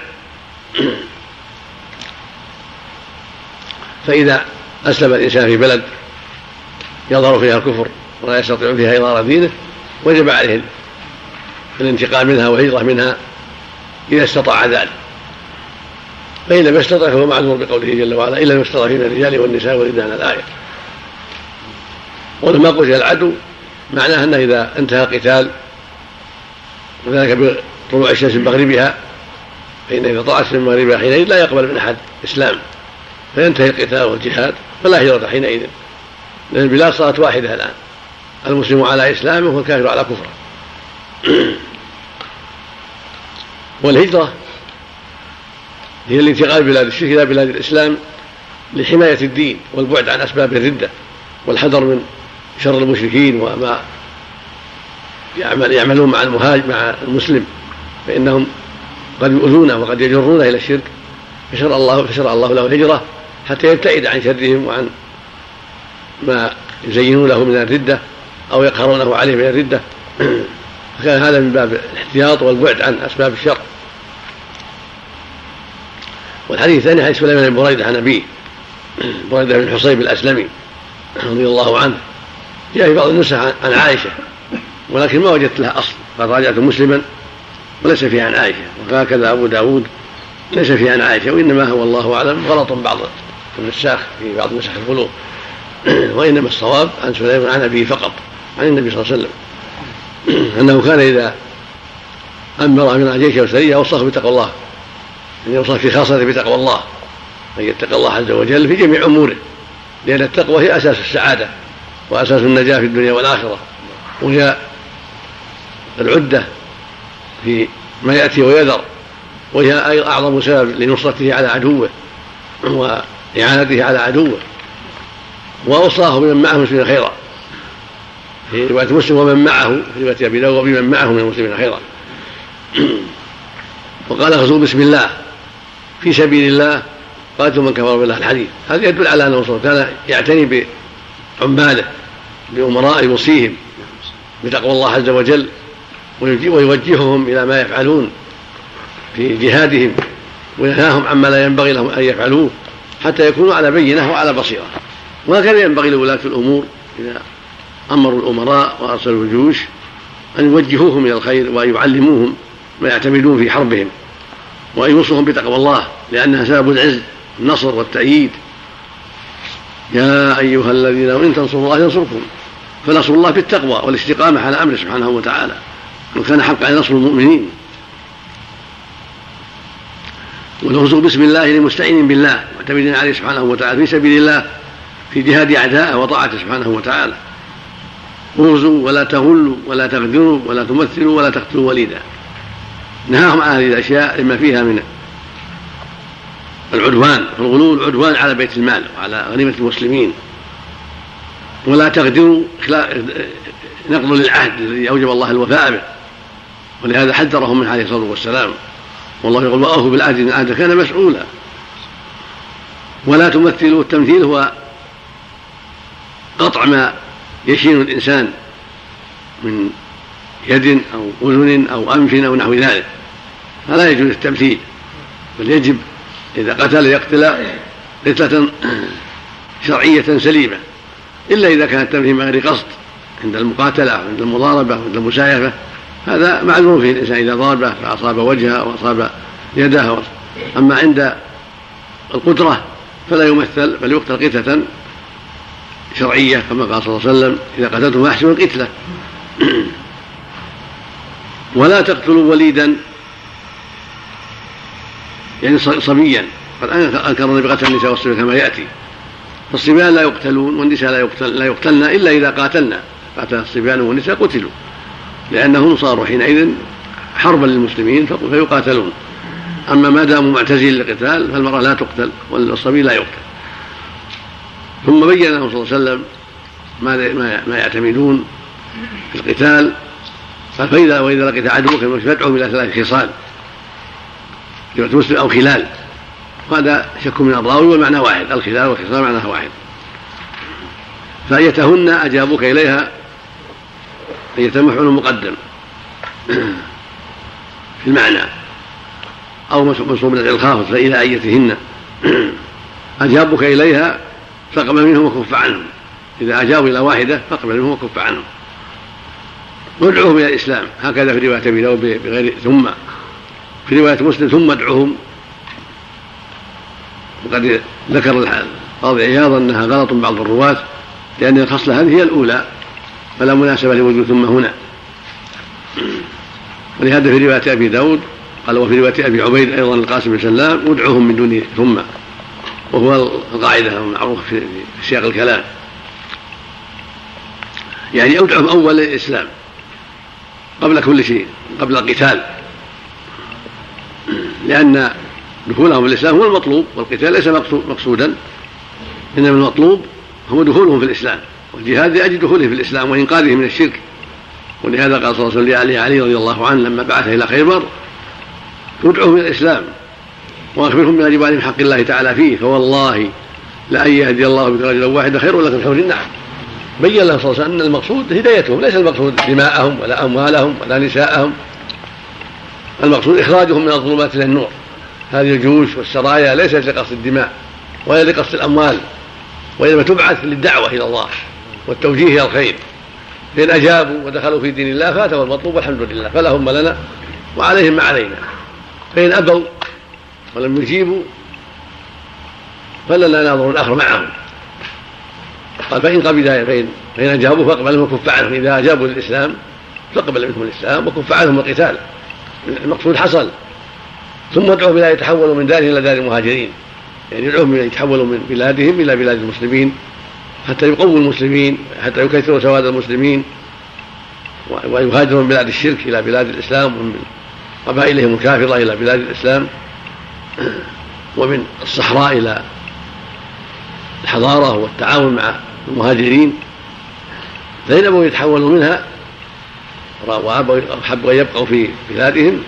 فإذا أسلم الإنسان في بلد يظهر فيها الكفر ولا يستطيع فيها إظهار دينه وجب عليه الانتقام منها والهجرة منها إذا استطاع ذلك. فإن لم يستطع فهو معذور بقوله جل وعلا إلا المستضعفين من الرجال والنساء والولدان الآية. ولما قتل العدو معناه أنه إذا انتهى القتال وذلك بطلوع الشمس من مغربها فإن إذا طلعت من مغربها حينئذ لا يقبل من أحد إسلام. فينتهي القتال والجهاد فلا هجرة حينئذ لأن البلاد صارت واحدة الآن المسلم على إسلامه والكافر على كفره. *clears throat* والهجرة هي الانتقال بلاد الشرك إلى بلاد الإسلام لحماية الدين والبعد عن أسباب الردة والحذر من شر المشركين وما يعمل يعملون مع المهاجر مع المسلم فإنهم قد يؤذونه وقد يجرونه إلى الشرك. فشرع الله فشرع الله له الهجرة حتى يبتعد عن شرهم وعن ما يزينون له من الردة أو يقهرونه عليه من الردة. *clears throat* فكان هذا من باب الاحتياط والبعد عن أسباب الشر. والحديث الثاني حديث سليمان بن بريدة عن أبيه. *clears throat* بريدة بن حصيب الأسلمي رضي الله عنه. جاء في بعض النسخ عن عائشة ولكن ما وجدت لها أصل قد راجعت مسلما وليس فيها عن عائشة. وهكذا أبو داود ليس فيها عن عائشة وإنما هو الله أعلم غلط بعض النساخ في بعض نسخ القلوب *clears throat* وإنما الصواب عن سليمان عن أبيه فقط عن النبي صلى الله عليه وسلم. *clears throat* أنه كان إذا أمر من جيش أو سرية أوصاه بتقوى الله. أن يوصى في خاصة بتقوى الله. أن يتقى الله عز وجل في جميع أموره لأن التقوى هي أساس السعادة وأساس النجاة في الدنيا والآخرة. وهي العدة في ما يأتي ويذر. وهي أعظم سبب لنصرته على عدوه وإعانته على عدوه. وأوصاه بمن معه مسلمين خيرا. في رواية مسلم ومن معه في رواية أبي داود وبمن معه من المسلمين خيرا. *clears throat* وقال غزوا بسم الله. في سبيل الله قاتلوا من كفر بالله. الحديث هذا يدل على وسلم كان يعتني بعماله بأمراء يوصيهم بتقوى الله عز وجل ويوجههم إلى ما يفعلون. في جهادهم وينهاهم عما لا ينبغي لهم أن يفعلوه حتى يكونوا على بينة وعلى بصيرة. وهكذا ينبغي لولاة الأمور إذا أمروا الأمراء وأرسلوا الجيوش أن يوجهوهم إلى الخير وأن يعلموهم ما يعتمدون في حربهم وأن يوصهم بتقوى الله لأنها سبب العز النصر والتأييد. يا أيها الذين إن تنصروا الله ينصركم. فنصر الله في التقوى والاستقامة على أمره سبحانه وتعالى. وكان حقا نصر المؤمنين. والغزو بسم الله لمستعين بالله معتمدين عليه سبحانه وتعالى في سبيل الله في جهاد أعدائه وطاعته سبحانه وتعالى. اغزوا ولا تغلوا ولا تغدروا ولا تمثلوا ولا تقتلوا وليدا. نهاهم عن هذه الأشياء لما فيها من العدوان والغلو العدوان على بيت المال وعلى غنيمة المسلمين. ولا تغدروا نقض للعهد الذي أوجب الله الوفاء به. ولهذا حذرهم من عليه الصلاة والسلام. والله يقول واوفوا بالعهد إن العهد كان مسؤولا. ولا تمثلوا التمثيل هو قطع ما يشين الإنسان من يد أو أذن أو أنف أو نحو ذلك. فلا يجوز التمثيل بل يجب إذا قتل يقتل قتلة شرعية سليمة. إلا إذا كان التمثيل من غير قصد عند المقاتلة أو عند المضاربة أو عند المسايفة. هذا معذور فيه الإنسان إذا ضربه فأصاب وجهه أو أصاب يده أما عند القدرة فلا يمثل بل يقتل قتلة شرعية كما قال صلى الله عليه وسلم إذا قتلتم فأحسنوا القتلة. *clears throat* ولا تقتلوا وليدا يعني صبيا. قد أنكر النبي قتل النساء والصبيان كما يأتي. فالصبيان لا يقتلون والنساء لا لا يقتلن إلا إذا قاتلنا قاتل الصبيان والنساء قتلوا. لأنهم صاروا حينئذ حربا للمسلمين فيقاتلون. أما ما داموا معتزلين للقتال فالمرأة لا تقتل والصبي لا يقتل. ثم بين لهم صلى الله عليه وسلم ما ما يعتمدون في القتال. قال فاذا وإذا لقيت عدوك فادعهم إلى ثلاث خصال مسلم أو خلال. وهذا شك من الراوي والمعنى واحد. الخلال والخصال معناها واحد. فأيتهن أجابوك إليها أية مفعول مقدم. *clears throat* في المعنى. أو منصوب الخافض فإلى أيتهن. *clears throat* أجابك إليها فاقبل منهم وكف عنهم. إذا أجابوا إلى واحدة فاقبل منهم وكف عنهم. وادعوهم إلى الإسلام. هكذا في رواية أبي داود بغير ثم في رواية مسلم ثم ادعوهم. وقد ذكر القاضي عياض أنها غلط بعض الرواة لأن الخصلة هذه هي الأولى. فلا مناسبة لوجود ثم هنا. ولهذا في رواية أبي داود قال وفي رواية أبي عبيد أيضا القاسم بن سلام ادعوهم من دون ثم. وهو القاعدة المعروفة في سياق الكلام. يعني ادعوهم أول الإسلام قبل كل شيء قبل القتال. لأن دخولهم في الإسلام هو المطلوب والقتال ليس مقصودا. إنما المطلوب هو دخولهم في الإسلام. والجهاد لأجل دخولهم في الإسلام وإنقاذهم من الشرك. ولهذا قال صلى الله عليه وسلم لعلي علي رضي الله عنه لما بعث إلى خيبر ادعوهم إلى الإسلام وأخبرهم بواجب عليهم حق الله تعالى فيه فوالله لأن يهدي الله بك رجلا واحدا خير لكم حور النعم بين له صلى الله عليه وسلم أن المقصود هدايتهم ليس المقصود دماءهم ولا أموالهم ولا نساءهم المقصود إخراجهم من الظلمات إلى النور. هذه الجيوش والسرايا ليست لقصد الدماء ولا لقصد الأموال وإنما تبعث للدعوة إلى الله. والتوجيه إلى الخير. فإن أجابوا ودخلوا في دين الله فأتوا المطلوب والحمد لله. فلهم ما لنا وعليهم ما علينا. فإن أبوا ولم يجيبوا فلنا ناظر الآخر معهم. قال فإن قبل فان فإن أجابوا فاقبلهم وكف عنهم إذا أجابوا للإسلام فاقبل منهم الإسلام وكف عنهم القتال. المقصود حصل. ثم ادعوهم إلى يتحولوا من دارهم إلى دار المهاجرين يعني يدعوهم إلى يتحولوا من بلادهم إلى بلاد المسلمين. حتى يقووا المسلمين حتى يكثروا سواد المسلمين ويهاجروا من بلاد الشرك إلى بلاد الإسلام ومن قبائلهم الكافرة إلى بلاد الإسلام. *clears throat* ومن الصحراء إلى الحضارة والتعاون مع المهاجرين. فإن أبوا يتحولوا منها وأبوا أن يبقوا في بلادهم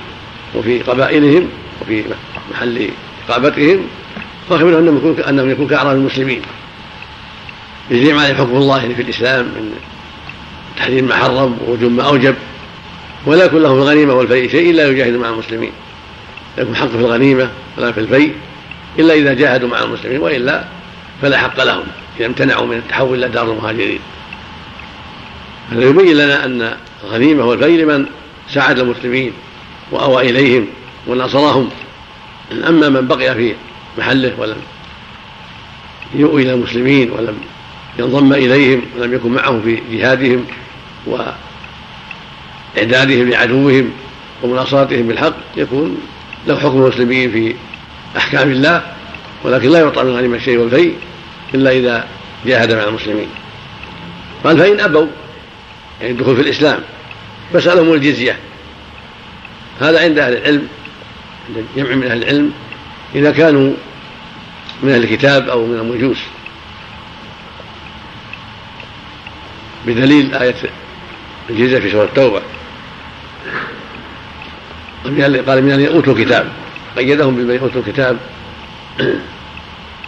وفي قبائلهم وفي محل إقامتهم فأخبرهم أنهم يكون كأعراب المسلمين. يجري عليه حكم الله في الإسلام من تحريم ما حرم ووجوب ما أوجب ولا يكون له في الغنيمة والفيء شيء إلا يجاهد مع المسلمين. يكون حق في الغنيمة ولا في الفيء إلا إذا جاهدوا مع المسلمين وإلا فلا حق لهم إذا امتنعوا من التحول إلى دار المهاجرين. هذا يبين لنا أن الغنيمة والفيء لمن ساعد المسلمين وأوى إليهم ونصرهم. أما من بقي في محله ولم يؤوي إلى المسلمين ولم ينضم إليهم ولم يكن معهم في جهادهم وإعدادهم لعدوهم ومناصرتهم بالحق يكون له حكم المسلمين في أحكام الله ولكن لا يعطى من غنيمة الشيء والفيء إلا إذا جاهد مع المسلمين. قال فإن أبوا يعني الدخول في الإسلام فسألهم الجزية. هذا عند أهل العلم عند جمع من أهل العلم إذا كانوا من أهل الكتاب أو من المجوس. بدليل آية الجزية في سورة التوبة. قال من الذين أوتوا الكتاب. قيدهم بمن أوتوا الكتاب.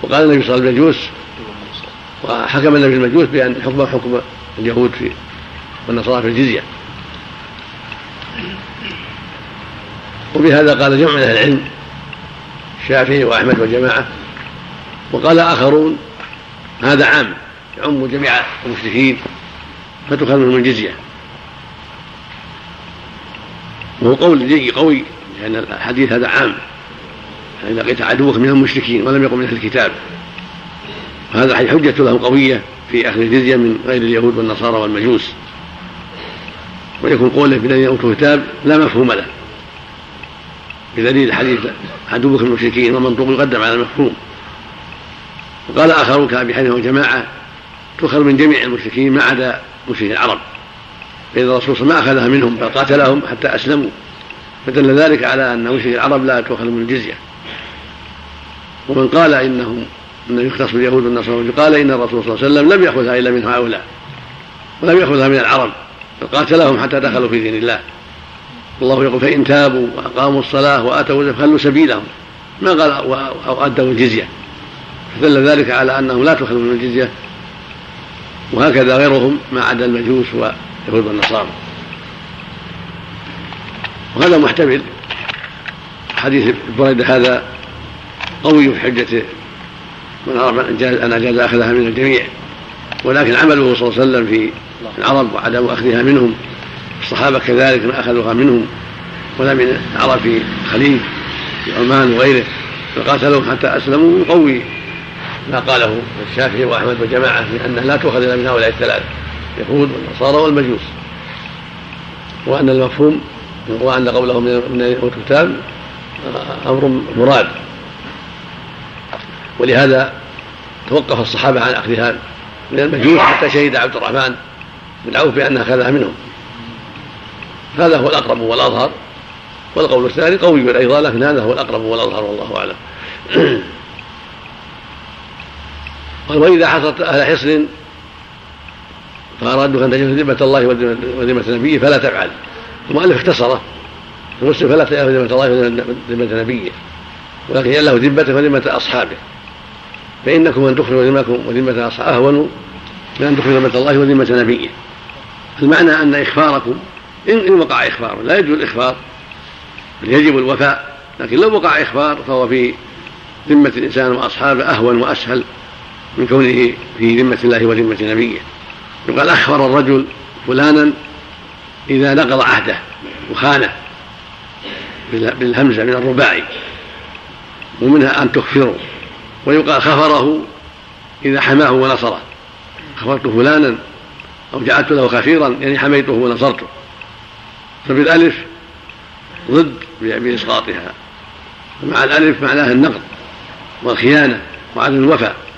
وقال النبي صلى الله عليه وسلم وحكم النبي المجوس بأن حكم حكم اليهود في والنصارى في الجزية. وبهذا قال جمع من أهل العلم. الشافعي وأحمد وجماعه وقال آخرون هذا عام يعم جميع المشركين. فتؤخذ منهم الجزية. وهو قول جي قوي لأن الحديث هذا عام. يعني لقيت عدوك من المشركين ولم يقم من أهل الكتاب. وهذا حجة له قوية في أخذ الجزية من غير اليهود والنصارى والمجوس. ويكون قوله بالذين أوتوا الكتاب لا مفهوم له. بدليل حديث عدوك المشركين ومنطوق يقدم على المفهوم. وقال آخرون كأبي حنيفة وجماعة تؤخذ من جميع المشركين ما عدا مشركي العرب فإن الرسول صلى الله عليه وسلم ما أخذها منهم بل قاتلهم حتى أسلموا فدل ذلك على أن مشركي العرب لا تؤخذ من الجزية. ومن قال إنهم أنه يختص باليهود والنصارى قال إن الرسول صلى الله عليه وسلم لم يأخذها إلا من هؤلاء ولم يأخذها من العرب بل قاتلهم حتى دخلوا في دين الله. الله يقول فإن تابوا وأقاموا الصلاة وآتوا فخلوا سبيلهم ما قال أو أدوا الجزية. فدل ذلك على أنهم لا تؤخذ من الجزية. وهكذا غيرهم ما عدا المجوس ويهود والنصارى. وهذا محتمل. حديث بريدة هذا قوي في حجة من أراد أن أجاز أخذها من الجميع. ولكن عمله صلى الله عليه وسلم في العرب وعدم أخذها منهم. الصحابة كذلك ما أخذوها منهم. ولا من العرب في الخليج في عمان وغيره. فقاتلهم حتى أسلموا. يقوي ما قاله الشافعي وأحمد وجماعة من أنها لا تؤخذ إلا من هؤلاء الثلاثة اليهود والنصارى والمجوس. وأن المفهوم وأن قولهم من الكتاب أمر مراد. ولهذا توقف الصحابة عن أخذها من المجوس حتى شهد عبد الرحمن بن عوف بأنها أخذها منهم. هذا هو الأقرب والأظهر. والقول الثاني قوي أيضا لكن هذا هو الأقرب والأظهر والله أعلم. *clears throat* وإذا حصلت أهل حصن فأرادوا أن تجد ذمة الله وذمة نبيه فلا تفعل. المؤلف اختصره المسلم فلا تجد ذمة الله وذمة نبيه ولكن له ذمته وذمة أصحابه. فإنكم أن تخفوا ذمتكم وذمة أصحابه أهون من أن تخفوا ذمة الله وذمة نبيه. المعنى أن إخفاركم إن وقع إخبار لا يجوز الإخبار بل يجب الوفاء لكن لو وقع إخبار فهو في ذمة الإنسان وأصحابه أهون وأسهل. من كونه في ذمة الله وذمة نبيه. يقال أخبر الرجل فلانا إذا نقض عهده وخانه بالهمزة من الرباعي ومنها أن تخفروا ويقال خفره إذا حماه ونصره. خفرت فلانا أو جعلت له خفيرا يعني حميته ونصرته. فبالألف ضد بإسقاطها. ومع الألف معناها النقد والخيانة وعدم الوفاء.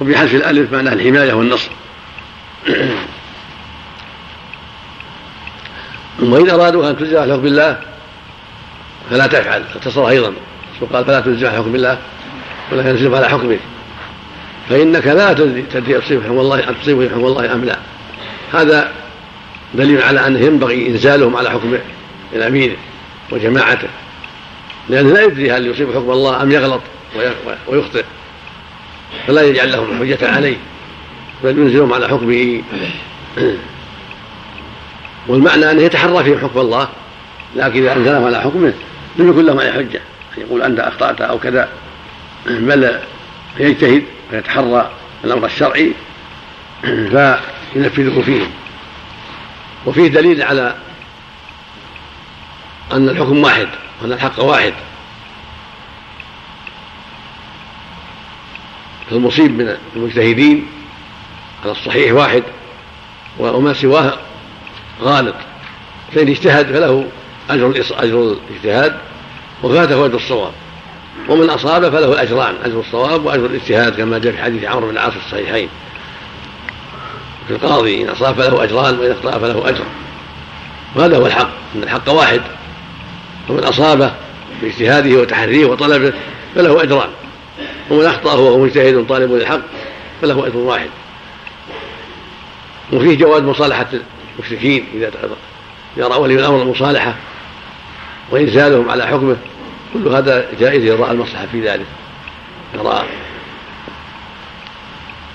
وبحذف الألف معناها الحماية والنصر. وإن أرادوا أن تجزى على حكم الله فلا تفعل اختصر أيضا. وقال فلا على حكم الله ولكن تصرف على حكمه فإنك لا تدري تصيب حكم الله أن تصيب حكم الله أم لا. هذا دليل على أنه ينبغي إنزالهم على حكم الأمير وجماعته لأنه لا يدري هل يصيب حكم الله أم يغلط ويخطئ. فلا يجعل لهم حجة عليه بل ينزلهم على حكمه. والمعنى أنه يتحرى فيهم حكم الله لكن إذا أنزلهم على حكمه لم يكن لهم عليه حجة. يقول أنت أخطأت أو كذا بل يجتهد ويتحرى الأمر الشرعي فينفذه فيهم وفيه دليل على أن الحكم واحد وأن الحق واحد. فالمصيب من المجتهدين على الصحيح واحد وما سواه غالط. فإن اجتهد فله أجر أجر الاجتهاد وفاته أجر الصواب. ومن أصاب فله الأجران أجر الصواب وأجر الاجتهاد كما جاء في حديث عمرو بن العاص في الصحيحين. في القاضي إن أصاب فله أجران وإن أخطأ فله أجر. وهذا هو الحق أن الحق واحد. ومن أصابه باجتهاده وتحريه وطلبه فله أجران. ومن أخطأ وهو مجتهد طالب للحق فله أجر واحد. وفيه جواز مصالحة المشركين إذا إذا رأوا ولي الأمر المصالحة وإنزالهم على حكمه كل هذا جائز إذا رأى المصلحة في ذلك. يرى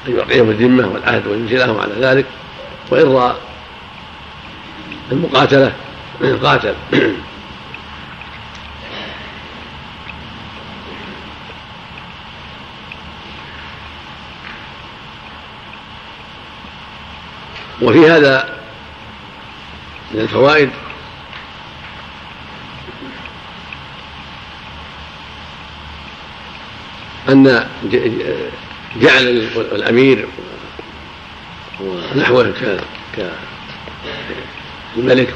أن يوقعهم الذمة والعهد وينزلهم على ذلك وإن رأى المقاتلة *clears throat* قاتل. *clears throat* وفي هذا من الفوائد أن جعل الأمير ونحوه كالملك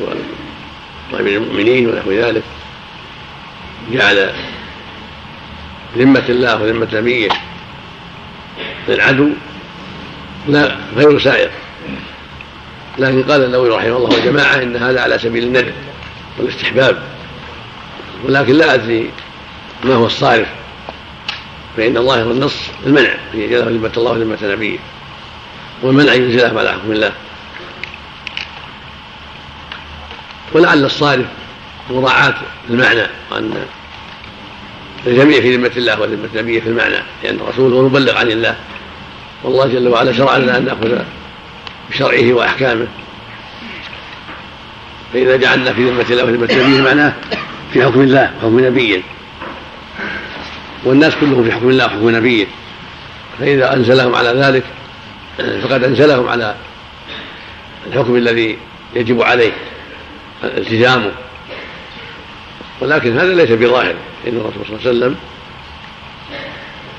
وأمير المؤمنين ونحو ذلك جعل ذمة الله وذمة نبيه للعدو لا غير سائر. لكن قال النووي رحمه الله وجماعة إن هذا على سبيل الندب والاستحباب ولكن لا أدري ما هو الصارف فإن ظاهر النص المنع في يجعله ذمة الله وذمة نبيه والمنع ينزلهم على حكم الله. ولعل الصارف مراعاة المعنى وأن الجميع في ذمة الله وذمة نبيه في المعنى لأن الرسول هو المبلغ عن الله والله جل وعلا شرع لنا أن نأخذ بشرعه وأحكامه. فإذا جعلنا في ذمة الله وذمة نبيه معناه في حكم الله وحكم نبيه. والناس كلهم في حكم الله وحكم نبيه. فإذا أنزلهم على ذلك فقد أنزلهم على الحكم الذي يجب عليه التزامه. ولكن هذا ليس بظاهر إن الرسول صلى الله عليه وسلم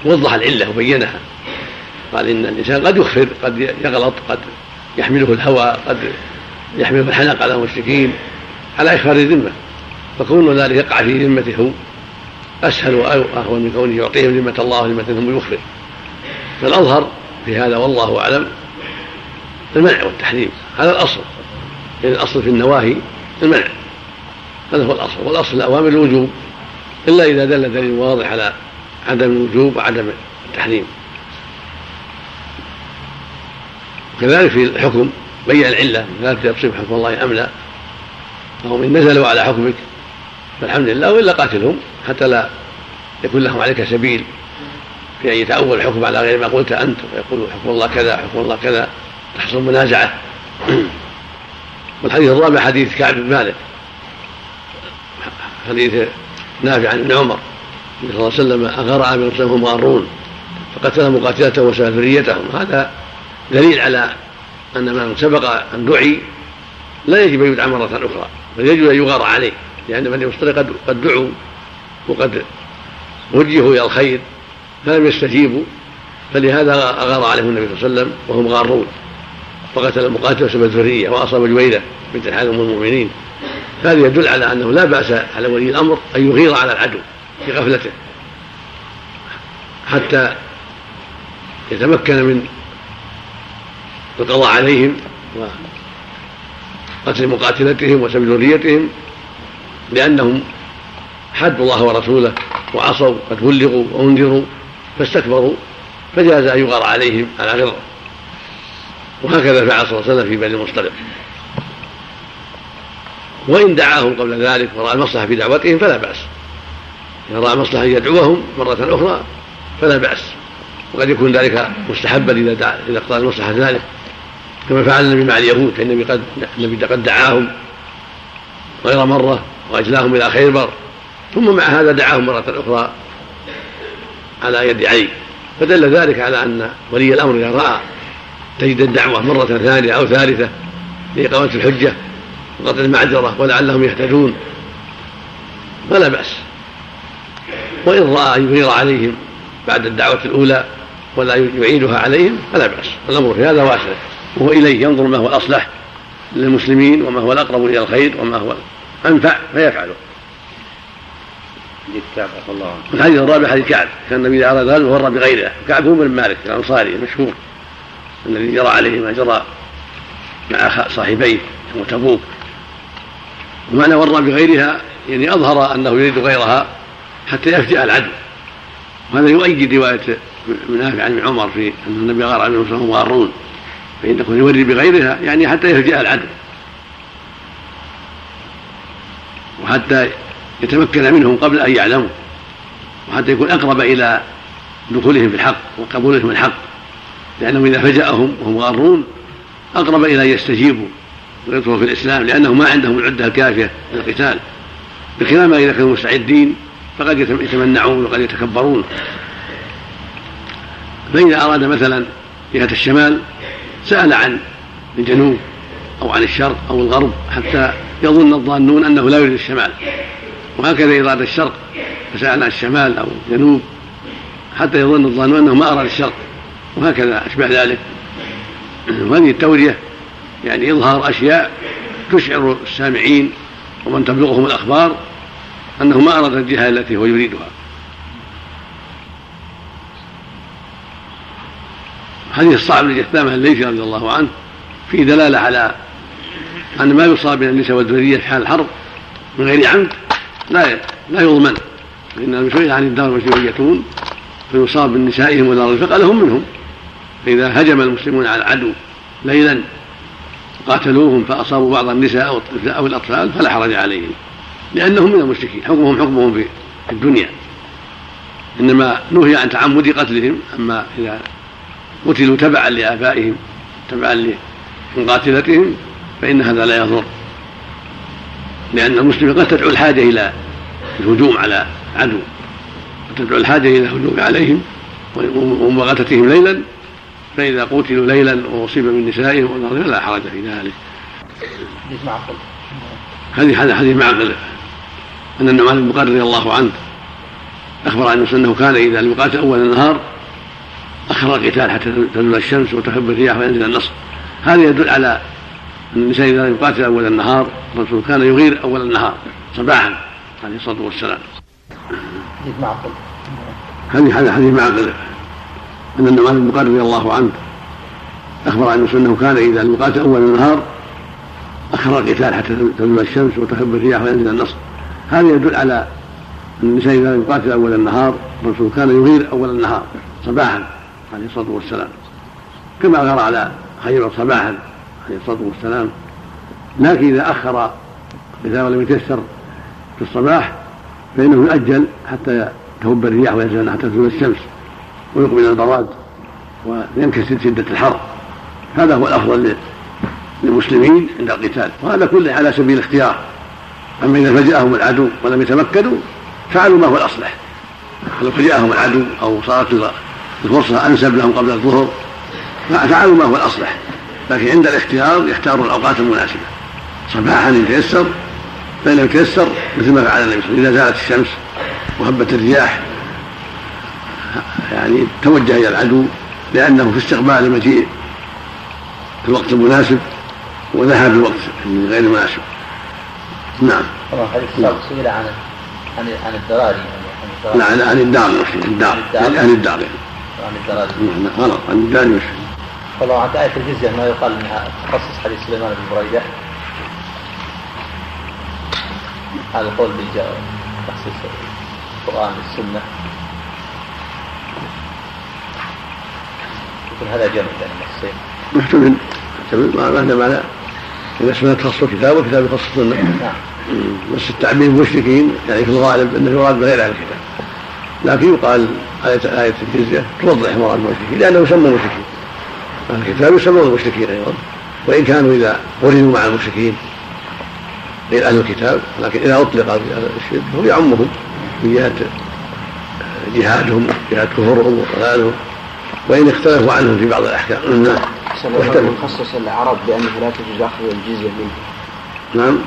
وضح العلة وبينها. قال إن الإنسان قد يخفر قد يغلط قد يحمله الهوى قد يحمله الحنق على المشركين على إخبار الذمة. فكون ذلك يقع في ذمته. أسهل وأهون من كونه يعطيهم ذمة الله وذمة ثم يخفر فالأظهر في هذا والله أعلم المنع والتحريم. هذا الأصل. يعني الأصل في النواهي المنع. هذا هو الأصل. والأصل الأوامر الوجوب. إلا إذا دل دليل واضح على عدم الوجوب وعدم التحريم. كذلك في الحكم بين العلة لا تصيب حكم الله أم لا؟ فهم إن نزلوا على حكمك فالحمد لله وإلا قاتلهم حتى لا يكون لهم عليك سبيل في أن يتأول الحكم على غير ما قلت أنت ويقول حكم الله كذا حكم الله كذا تحصل منازعة. والحديث الرابع حديث كعب بن مالك حديث نافع عن ابن عمر النبي صلى الله عليه وسلم أغرى من هم مارون فقتل مقاتلته وسال ذريتهم هذا دليل على أن من سبق أن دعي لا يجب أن يدعى مرة أخرى بل يجب أن يغار عليه لأن بني مصطلق قد دعوا وقد وجهوا إلى الخير فلم يستجيبوا فلهذا أغار عليهم النبي صلى الله عليه وسلم وهم غارون. فقتل المقاتل وسبب الذرية وأصاب جويرة بنت الحارث أم المؤمنين. هذا يدل على أنه لا بأس على ولي الأمر أن يغير على العدو في غفلته. حتى يتمكن من القضاء عليهم وقتل مقاتلتهم وسبب ذريتهم لأنهم حدوا الله ورسوله وعصوا قد بلغوا وأنذروا فاستكبروا فجاز أن يغار عليهم على غرة. وهكذا فعل صلى الله عليه وسلم في بني المصطلق. وإن دعاهم قبل ذلك ورأى المصلحة في دعوتهم فلا بأس. إذا رأى المصلحة أن يدعوهم مرة أخرى فلا بأس. وقد يكون ذلك مستحبا إذا دعا إذا اقتضى المصلحة ذلك. كما فعل النبي مع اليهود فإن النبي قد النبي قد دعاهم غير مرة وأجلاهم إلى خيبر ثم مع هذا دعاهم مرة أخرى على يد علي. فدل ذلك على أن ولي الأمر إذا رأى تجد الدعوة مرة ثانية أو ثالثة لإقامة الحجة وقتل المعذرة ولعلهم يهتدون فلا بأس. وإن رأى أن يغير عليهم بعد الدعوة الأولى ولا يعيدها عليهم فلا بأس. الأمر في هذا واسع وهو إليه ينظر ما هو الأصلح للمسلمين وما هو الأقرب إلى الخير وما هو أنفع فيفعله الحديث الرابع حديث كعب كان النبي إذا أراد ذلك مر بغيره كعب هو بن مالك الأنصاري المشهور الذي جرى عليه ما جرى مع صاحبيه وتبوك ومعنى ور بغيرها يعني أظهر أنه يريد غيرها حتى يفجأ العدو. وهذا يؤيد رواية نافع عن عمر في أن النبي غار عليهم وسلم غارون فإن يكون يوري بغيرها يعني حتى يفجأ العدو وحتى يتمكن منهم قبل أن يعلموا. وحتى يكون أقرب إلى دخولهم في الحق وقبولهم الحق. لأنهم إذا فجأهم وهم غارون أقرب إلى أن يستجيبوا ويدخلوا في الإسلام لأنهم ما عندهم العدة الكافية للقتال. بخلاف ما إذا كانوا مستعدين فقد يتمنعون وقد يتكبرون. فإذا أراد مثلا جهة الشمال سأل عن الجنوب أو عن الشرق أو الغرب حتى يظن الظانون أنه لا يريد الشمال. وهكذا إذا أراد الشرق فسأل عن الشمال أو الجنوب حتى يظن الظانون أنه ما أراد الشرق وهكذا أشبه ذلك. *clears throat* وهذه التورية يعني إظهار أشياء تشعر السامعين ومن تبلغهم الأخبار أنه ما أراد الجهة التي هو يريدها. حديث الصعب لجثامة الليثي رضي الله عنه فيه دلالة على أن ما يصاب من النساء والذرية في حال الحرب من غير عمد لا لا يضمن فإن المسؤولين عن الدار مشروعيتون فيصاب من نسائهم ونار الفقه لهم منهم. فإذا هجم المسلمون على العدو ليلا قاتلوهم فأصابوا بعض النساء أو الأطفال فلا حرج عليهم لأنهم من المشركين. حكمهم حكمهم في الدنيا. إنما نهي عن تعمد قتلهم أما إذا قتلوا تبعا لآبائهم تبعا لمقاتلتهم فإن هذا لا يضر. لأن المسلم قد تدعو الحاجة إلى الهجوم على عدو وتدعو الحاجة إلى الهجوم عليهم ومغاتتهم ليلا فإذا قتلوا ليلا وأصيب من نسائهم فلا حرج في ذلك. هذه هذا حديث معقل. أن النعمان بن رضي الله عنه أخبر عن أنه كان إذا لم يقاتل أول النهار أخر القتال حتى تزول الشمس وتحب الرياح وينزل النصر. هذا يدل على أن الإنسان إذا لم يقاتل أول النهار الرسول كان يغير أول النهار صباحا عليه الصلاة والسلام. هذه هذا حديث معقل أن النعمان بن رضي الله عنه أخبر عن أنه كان إذا لم يقاتل أول النهار أخر القتال حتى تزول الشمس وتحب الرياح وينزل النصر. هذا يدل على أن الإنسان إذا لم يقاتل أول النهار الرسول كان يغير أول النهار صباحا. عليه الصلاة والسلام. كما أغار على خيبر صباحا عليه الصلاة والسلام. لكن إذا أخر إذا لم يتيسر في الصباح فإنه يؤجل حتى تهب الرياح وينزل حتى تزول الشمس ويقبل البراد وينكسر شدة الحر. هذا هو الأفضل للمسلمين عند القتال. وهذا كله على سبيل الاختيار. أما إذا فجأهم العدو ولم يتمكنوا فعلوا ما هو الأصلح. لو فجأهم العدو أو صارت الفرصة أنسب لهم قبل الظهر فعلوا ما هو الأصلح لكن عند الاختيار يختاروا الأوقات المناسبة. صباحا إن تيسر فإن لم يتيسر مثل ما فعل النبي صلى الله عليه وسلم. إذا زالت الشمس وهبت الرياح يعني توجه إلى العدو لأنه في استقبال مجيء في الوقت المناسب وذهب في الوقت غير المناسب نعم. طبعا السابق سئل عن عن عن الدراري. لا عن عن الدار الدار. عن الدار. يعني عن الدراري غلط عن الدار يشفي طبعا عن آية الجزية ما يقال إنها تخصص حديث سليمان بن بريدة. هذا القول بتخصيص القرآن بالسنة يكون هذا جمع بين النصين محتمل. محتمل. ما هذا معنى. إذا السنة تخص الكتاب والكتاب يخص السنة. نعم. بس التعبير المشركين يعني في الغالب انه يراد بغير أهل الكتاب. لكن يقال آية آية الجزية توضح مراد المشركين لأنه يسمى المشركين. أهل الكتاب يسمون المشركين أيضا. وإن كانوا إذا قرنوا مع المشركين غير أهل الكتاب لكن إذا أطلق الشرك فهو يعمهم من جهة جهادهم جهة كفرهم وضلالهم. وإن اختلفوا عنهم في بعض الأحكام نعم. من خصص العرب بأنه لا تجوز أخذ الجزية منه. نعم.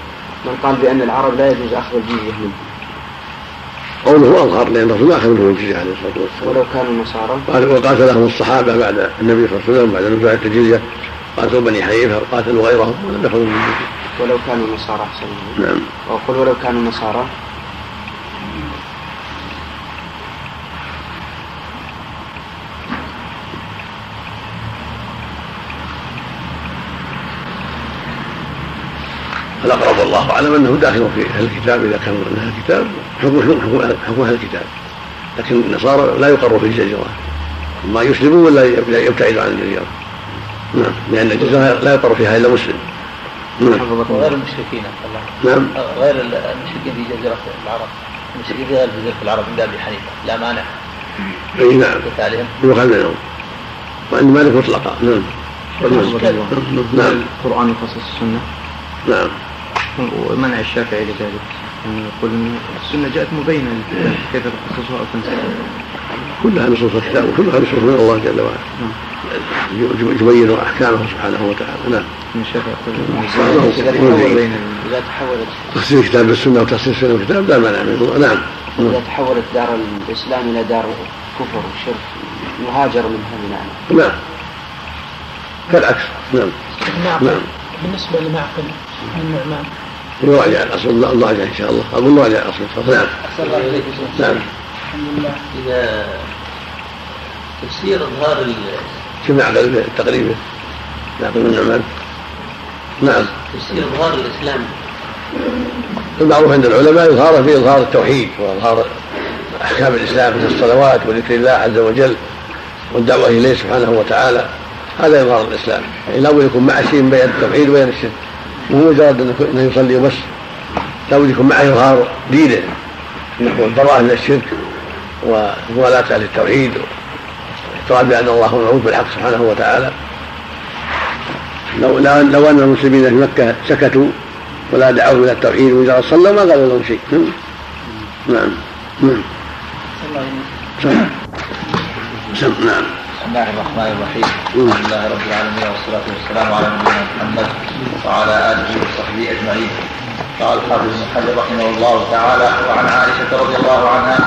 من قال بأن العرب لا يجوز أخذ الجزية منه. قوله أظهر لأن الرسول ما أخذ منهم الجزية عليه الصلاة والسلام. ولو كانوا نصارى. قال وقاتلهم الصحابة بعد النبي صلى الله عليه وسلم بعد نزول الجزية قاتلوا بني حنيفة وقاتلوا غيرهم ولم يأخذوا منهم الجزية ولو كانوا نصارى أحسن نعم. وأقول ولو كانوا نصارى. الأقرب والله أعلم أنه داخل في الكتاب إذا كانوا من أهل الكتاب. حكم حكم حكم أهل الكتاب. لكن النصارى لا يقر في الجزيرة ما يسلموا ولا يبتعدوا عن الجزيرة نعم. لأن الجزيرة لا يقر فيها إلا مسلم. نعم. وغير المشركين الله. نعم. غير المشركين في جزيرة العرب. المشركين في غير جزيرة العرب من أبي حنيفة. لا مانع. أي نعم. قتالهم يقال بينهم وعند مالك مطلقا. نعم. نعم. القرآن يخصص السنة. نعم. ومنع الشافعي لذلك. يعني يقول ان السنة جاءت مبينه كيف تخصصها أو تنسخها كلها نصوص الكتاب وكلها نصوص من الله جل وعلا. يبين أحكامه سبحانه وتعالى. نعم. الشافعي يقول بين إذا تحولت. تخصيص الكتاب بالسنة وتخصيص السنة بالكتاب لا مانع منه. نعم. إذا تحولت دار الإسلام إلى دار كفر وشرك يهاجر منها بناء نعم. كالعكس. نعم. نعم. بالنسبة لمعقل النعمان نراجع الاصل نراجع إن شاء الله. أقول نراجع الاصل نعم. الله نعم. الحمد لله. إذا تفسير إظهار شوف يعقل التقريب يعقل النعمان نعم. تفسير إظهار الإسلام. المعروف عند العلماء إظهاره في إظهار التوحيد وإظهار أحكام الإسلام من الصلوات وذكر الله عز وجل والدعوة إليه سبحانه وتعالى. هذا إظهار الإسلام. يعني لابد يكون معه شيء بين التوحيد وبين الشرك. مو مجرد أنه يصلي وبس. لابد يكون معه إظهار دينه. نحو البراءة من الشرك وموالاة أهل التوحيد. واعتقاد بأن الله هو المعبود بالحق سبحانه وتعالى. لو لو أن المسلمين في مكة سكتوا ولا دعوا إلى التوحيد وإذا صلوا ما قالوا لهم شيء. نعم. نعم. سم نعم. بسم الله الرحمن الرحيم الحمد لله رب العالمين والصلاة والسلام على نبينا محمد وعلى آله وصحبه أجمعين قال الحافظ بن حجر رحمه الله تعالى وعن عائشة رضي الله عنها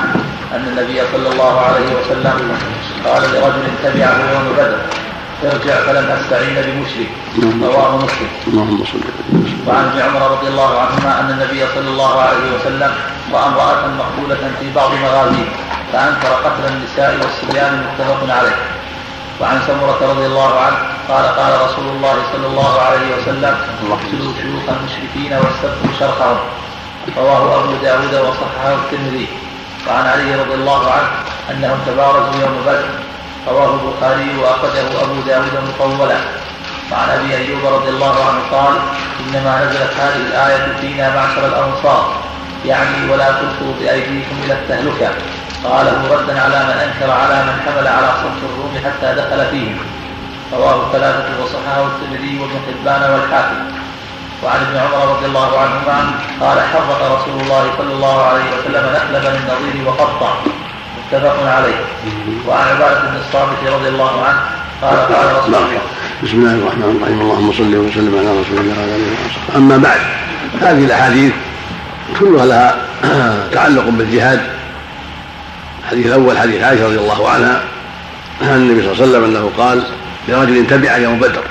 أن النبي صلى الله عليه وسلم قال لرجل تبعه يوم بدر ارجع فلن استعين بمشرك رواه مسلم اللهم صل وعن ابن عمر رضي الله عنهما ان النبي صلى الله عليه وسلم راى امراه مقبوله في بعض مغازيه فانكر قتل النساء والصبيان متفق عليه وعن سمرة رضي الله عنه قال قال رسول الله صلى الله عليه وسلم اقتلوا شيوخ المشركين واستبقوا شرقهم رواه أبو داود وصححه الترمذي. وعن علي رضي الله عنه أنهم تبارزوا يوم بدر. رواه البخاري وأخرجه أبو داود مطولا. وعن أبي أيوب رضي الله عنه قال إنما نزلت هذه الآية فينا معشر الأنصار. يعني ولا تلقوا بأيديكم إلى التهلكة. قاله ردا على من أنكر على من حمل على صف الروم حتى دخل فيهم رواه الثلاثة وصححه الترمذي وابن حبان والحاكم. وعن ابن عمر رضي الله عنهما قال حرق رسول الله صلى الله عليه وسلم نخل بني النضير وقطع. متفق عليه. وعن عبادة بن الصامت رضي الله عنه قال قال رسول الله. بسم الله الرحمن الرحيم. اللهم صل وسلم على رسول الله وعلى آله وصحبه. أما بعد هذه الأحاديث كلها لها *clears throat* تعلق بالجهاد. الحديث الأول حديث عائشة رضي الله عنها عن النبي صلى الله عليه وسلم أنه قال لرجل تبع يوم بدر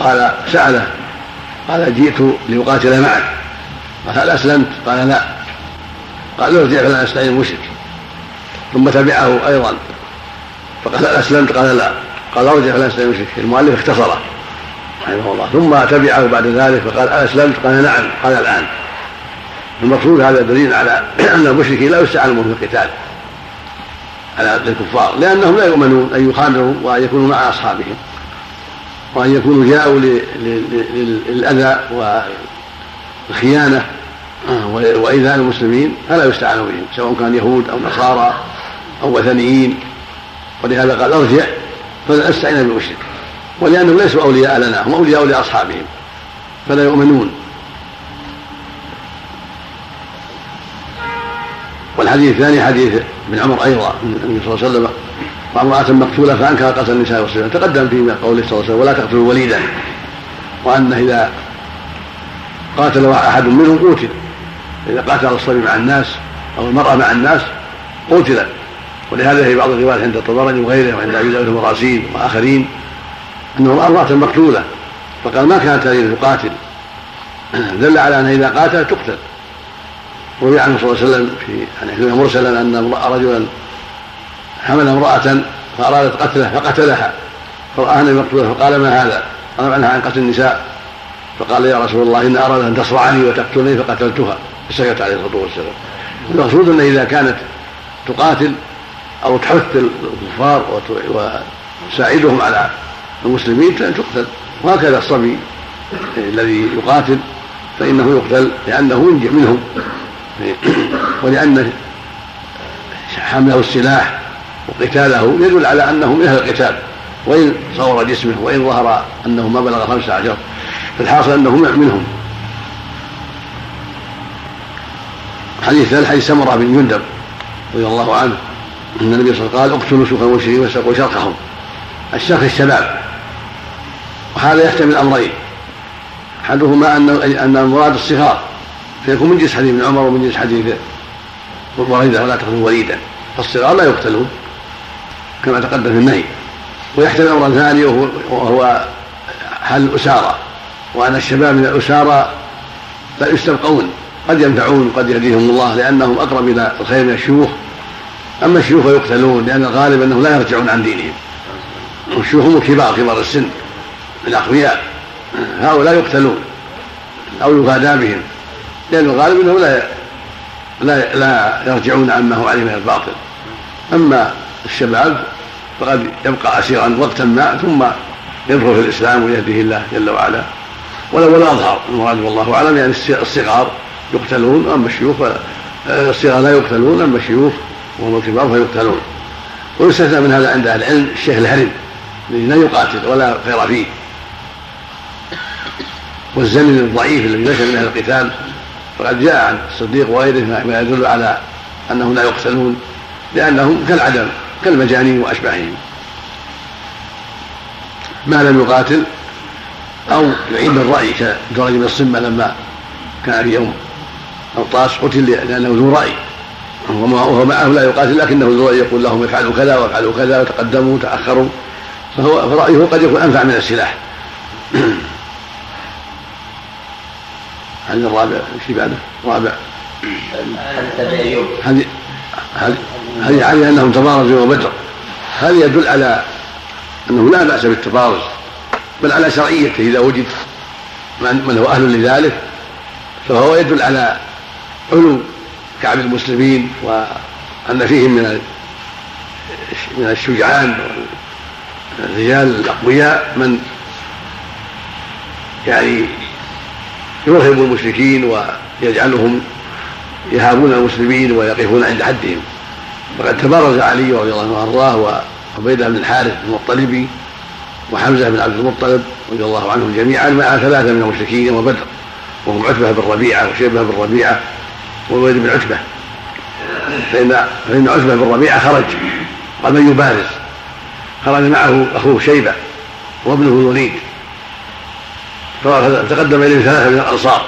قال سأله قال جئت لأقاتل معك قال هل أسلمت؟ قال لا. قال ارجع فلا استعين مشرك ثم تبعه أيضا. فقال هل أسلمت؟ قال لا. قال ارجع فلا استعين مشرك المؤلف اختصره رحمه الله. ثم تبعه بعد ذلك فقال هل أسلمت؟ قال نعم. قال الآن. المقصود هذا دليل على *clears throat* أن المشركين لا يستعان في القتال. على الكفار لأنهم لا يؤمنون ان يخادروا وأن يكونوا مع أصحابهم وأن يكونوا جاءوا للأذى والخيانة وإيذاء المسلمين فلا يستعان بهم سواء كان يهود أو نصارى أو وثنيين. ولهذا قال ارجع فلا أستعين بالمشرك ولأنهم ليسوا أولياء لنا هم أولياء لأصحابهم فلا يؤمنون. والحديث الثاني حديث ابن عمر أيضا النبي صلى الله عليه وسلم وامرأة مقتولة فأنكر قتل النساء والصبيان تقدم في قوله صلى الله عليه وسلم ولا تقتلوا وليدا وأنه إذا قاتل أحد منهم قتل. إذا قاتل الصبي مع الناس أو المرأة مع الناس قتلت ولهذا في بعض الروايات عند الطبراني وغيره وعند أبي داود المراسيل وآخرين أنه رأى امرأة مقتولة. فقال ما كانت هذه تقاتل؟ دل على أنها إذا قاتل تقتل. روي عنه صلى الله عليه وسلم في يعني مرسلا أن رجلا حمل امرأة فأرادت قتله فقتلها. فرآها النبي مقتولة فقال ما هذا؟ قال عنها عن قتل النساء. فقال يا رسول الله إن أراد أن تصرعني وتقتلني فقتلتها. فسكت عليه الصلاة والسلام. المقصود أن إذا كانت تقاتل أو تحث الكفار وتساعدهم على المسلمين تقتل. وهكذا الصبي الذي يقاتل فإنه يقتل لأنه ينجح منهم. *coughs* ولأن حمله السلاح وقتاله يدل على أنه من أهل القتال. وإن صور جسمه وإن ظهر أنه ما بلغ خمسة عشر فالحاصل أنه منهم. حديث ثالث حديث سمرة بن جندب رضي الله عنه أن النبي صلى الله عليه وسلم قال اقتلوا شيوخ المشركين واسرقوا شرقهم. الشرق الشباب. وهذا يحتمل أمرين. أحدهما أن أن المراد الصغار. فيكون من جنس حديث ابن عمر ومن جنس حديث بريدة ولا تقتلوا وليدا فالصغار لا يقتلون كما تقدم في النهي. ويحتمل امرا ثاني وهو, حال الاسارى وأن الشباب من الاسارى لا يستبقون قد ينفعون قد يهديهم الله لأنهم أقرب إلى الخير من الشيوخ. أما الشيوخ فيقتلون لأن الغالب أنهم لا يرجعون عن دينهم. والشيوخ هم كبار كبار السن الأقوياء. هؤلاء يقتلون أو يفادى بهم. لأن الغالب أنهم لا لا لا يرجعون عما هو عليه من الباطل. أما الشباب فقد يبقى أسيرا وقتا ما ثم يدخل في الإسلام ويهديه الله جل وعلا. ولو الأظهر المراد والله أعلم يعني الصغار يقتلون أما الشيوخ الصغار لا يقتلون أما الشيوخ وهم الكبار فيقتلون. ويستثنى من هذا عند أهل العلم الشيخ الهرم الذي لا يقاتل ولا خير فيه. والزمن الضعيف الذي ليس من أهل القتال فقد جاء عن الصديق وغيره ما يدل على أنهم لا يقتلون لأنهم كالعدم كالمجانين وأشباههم. ما لم يقاتل أو يعيد الرأي كدرج بن الصمه لما كان في يوم الطاس قتل لأنه ذو رأي. وهو معه لا يقاتل لكنه ذو رأي يقول لهم افعلوا كذا وافعلوا كذا وتقدموا وتأخروا. فهو فرأيه قد يكون أنفع من السلاح. *clears throat* هذه الرابع إيش بعده؟ رابع. هذه هذه علي انهم تبارزوا يوم بدر. هذا يدل على أنه لا بأس بالتبارز بل على شرعيته إذا وجد من هو أهل لذلك. فهو يدل على علو كعب المسلمين وأن فيهم من من الشجعان الرجال الأقوياء من يعني يرهب المشركين ويجعلهم يهابون المسلمين ويقفون عند حدهم. فقد تبرز علي رضي الله عنه وأرضاه وعبيدة بن الحارث المطلبي وحمزة بن عبد المطلب رضي الله عنهم جميعا مع ثلاثة من المشركين يوم بدر وهم عتبة بن ربيعة وشيبة بن ربيعة والوليد بن عتبة. فإن فإن عتبة بن ربيعة خرج قبل يبارز؟ خرج معه أخوه شيبة وابنه الوليد فتقدم اليه ثلاثة من الأنصار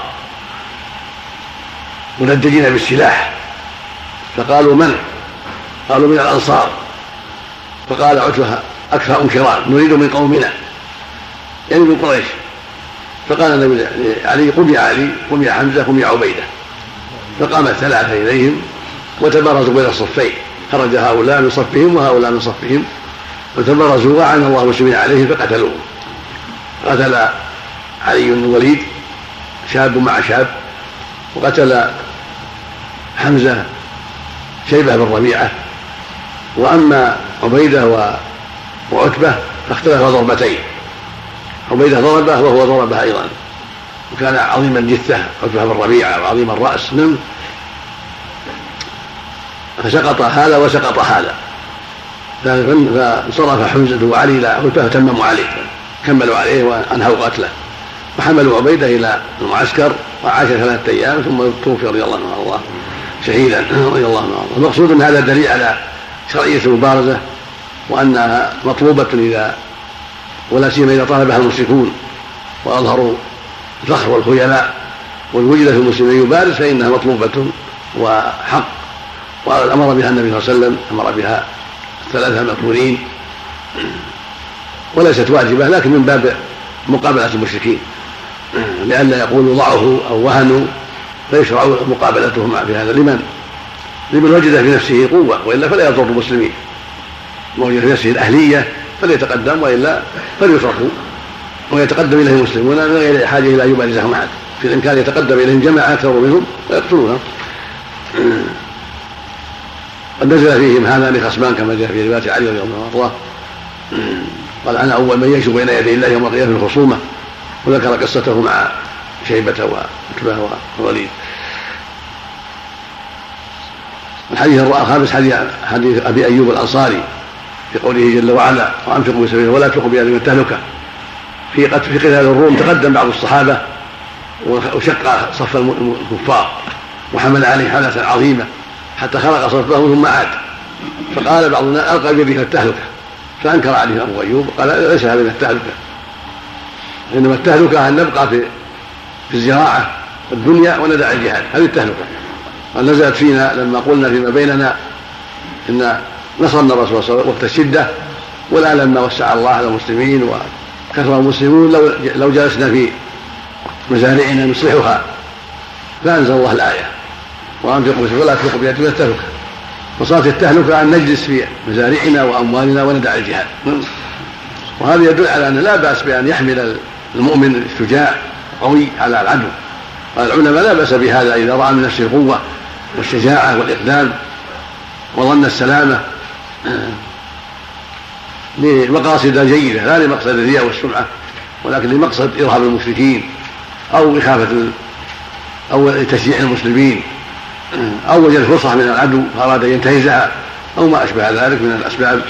مندجين بالسلاح. فقالوا من؟ قالوا من الأنصار. فقال عتبة أكثر انكران نريد من قومنا. يعني من قريش. فقال النبي علي قم يا علي قم يا حمزة قم يا عبيدة. فقام الثلاثة إليهم وتبارزوا بين الصفين. خرج هؤلاء من صفهم وهؤلاء من صفهم. وتبارزوا وعن الله المسلمين عليهم فقتلوهم. قتل علي بن الوليد شاب مع شاب وقتل حمزة شيبة بن ربيعة. وأما عبيدة وعتبة فاختلفا ضربتين. عبيدة ضربة وهو ضربه أيضا. وكان عظيم الجثة عتبة بن ربيعة وعظيم الرأس نم فسقط هذا وسقط هذا. فانصرف حمزة وعلي إلى عتبة فتمموا عليه كملوا عليه وأنهوا قتله. وحملوا عبيدة إلى المعسكر وعاش ثلاثة أيام ثم توفي رضي الله عنه وأرضاه شهيدا رضي الله عنه وأرضاه. المقصود أن هذا دليل على شرعية المبارزة وانها مطلوبة إذا ولا سيما إذا طالبها المشركون وأظهروا الفخر والخيلاء وإن وجد في المسلمين يبارز فإنها مطلوبة وحق. وأمر بها النبي صلى الله عليه وسلم أمر بها الثلاثه المأمورين وليست واجبة لكن من باب مقابلة المشركين. لئلا يقولوا ضعفوا أو وهنوا فيشرع مقابلتهم في هذا. لمن؟ لمن وجد في نفسه قوة وإلا فلا يضر المسلمين. وجد في نفسه الأهلية فليتقدم وإلا فليتركوا ويتقدم إليه المسلمون من غير حاجة إلى أن يبارزهم احد في الإمكان يتقدم إليهم جماعة أكثر منهم ويقتلونهم. قد نزل فيهم هذا لخصمان كما جاء في رواية علي رضي الله عنه. قال أنا أول من يشهد بين يدي الله يوم القيامة في الخصومة. وذكر قصته مع شيبة وعتبة والوليد الحديث الخامس حديث حديث أبي أيوب الأنصاري في قوله جل وعلا وأنفقوا في سبيله ولا تلقوا بأهل التهلكه في في قتال الروم تقدم بعض الصحابة وشق صف الكفار وحمل عليه حمله عظيمة حتى خلق صفه ثم عاد. فقال بعض الناس ألقى بيدك التهلكة. فأنكر عليه أبو أيوب قال ليس هذا من التهلكة. إنما التهلكة ان نبقى في في الزراعة والدنيا وندع الجهاد. هذه التهلكة. قد نزلت فينا لما قلنا فيما بيننا إن نصرنا الرسول صلى الله عليه وسلم وقت الشدة والآن لما وسع الله على المسلمين وكثر المسلمون لو لو جلسنا في مزارعنا نصلحها. فأنزل الله الآية. وأنفقوا ولا تلقوا بيدكم التهلكة. وصارت التهلكة ان نجلس في مزارعنا وأموالنا وندع الجهاد. وهذا يدل على أن لا بأس بأن يحمل المؤمن الشجاع القوي على العدو. قال العلماء لا بأس بهذا إذا رأى من نفسه القوة والشجاعة والإقدام وظن السلامة. *clears throat* لمقاصد جيدة لا لمقصد الرياء والسمعة ولكن لمقصد إرهاب المشركين أو إخافة أو تشجيع المسلمين. *clears throat* أو وجد فرصة من العدو فأراد أن ينتهزها أو ما أشبه ذلك من الأسباب.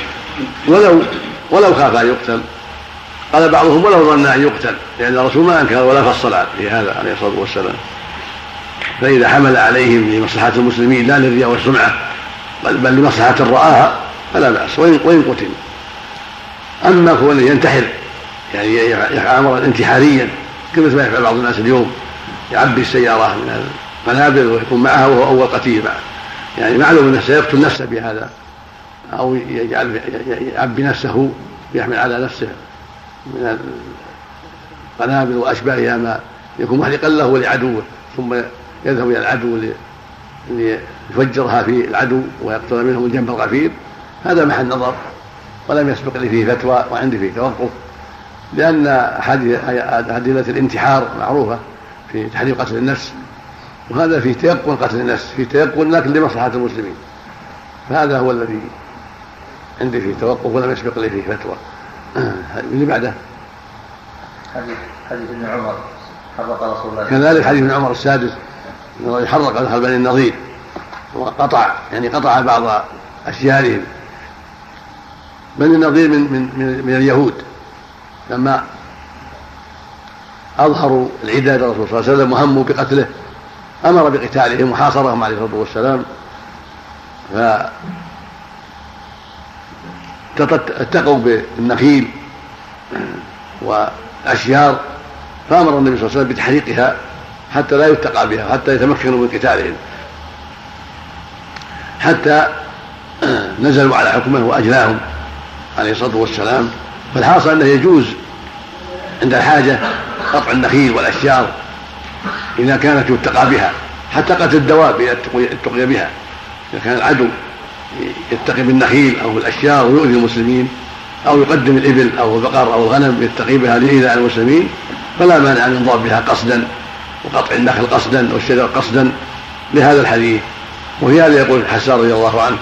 ولو ولو خاف أن يقتل. قال بعضهم ولو ظن أن يقتل لأن الرسول ما أنكر ولا فصل في هذا عليه الصلاة والسلام. فإذا حمل عليهم لمصلحة المسلمين لا للرياء والسمعة بل لمصلحة رآها فلا بأس وإن قتل. أما كونه ينتحر يعني يفعل أمرا انتحاريا كما ما يفعل بعض الناس اليوم يعبي السيارة من القنابل ويكون معها وهو أول قتيل معه. يعني معلوم أنه سيقتل نفسه بهذا أو يجعل يعبي نفسه يحمل على نفسه. من القنابل وأشباهها ما يكون محرقا له ولعدوه ثم يذهب إلى العدو ليفجرها في العدو ويقتل منهم الجنب الغفير. هذا محل نظر ولم يسبق لي فيه فتوى وعندي فيه توقف لأن أدلة الانتحار معروفة في تحريم قتل النفس وهذا فيه تيقن قتل النفس فيه تيقن لكن لمصلحة المسلمين. فهذا هو الذي عندي فيه توقف ولم يسبق لي فيه فتوى. اللي بعده. حديث حديث ابن عمر. حرق رسول الله. كذلك حديث ابن عمر السادس إنه يحرق دخل بني النظير. وقطع يعني قطع بعض اشجارهم بني النظير من من من اليهود. لما أظهروا العداد للرسول صلى الله عليه وسلم وهموا بقتله أمر بقتالهم وحاصرهم عليه الصلاة والسلام. اتقوا بالنخيل والأشجار فأمر النبي صلى الله عليه وسلم بتحريقها حتى لا يتقى بها حتى يتمكنوا من قتالهم. حتى نزلوا على حكمه وأجلاهم عليه الصلاة والسلام. فالحاصل أنه يجوز عند الحاجة قطع النخيل والأشجار إذا كانت يتقى بها حتى قتل الدواب إذا اتقي بها إذا كان العدو. يتقي بالنخيل أو بالاشجار ويؤذي المسلمين أو يقدم الإبل أو البقر أو الغنم يتقي بها لإيذاء المسلمين فلا مانع أن ينضرب بها قصدا وقطع النخل قصدا والشجر قصدا لهذا الحديث. وفي هذا يقول حسان رضي الله عنه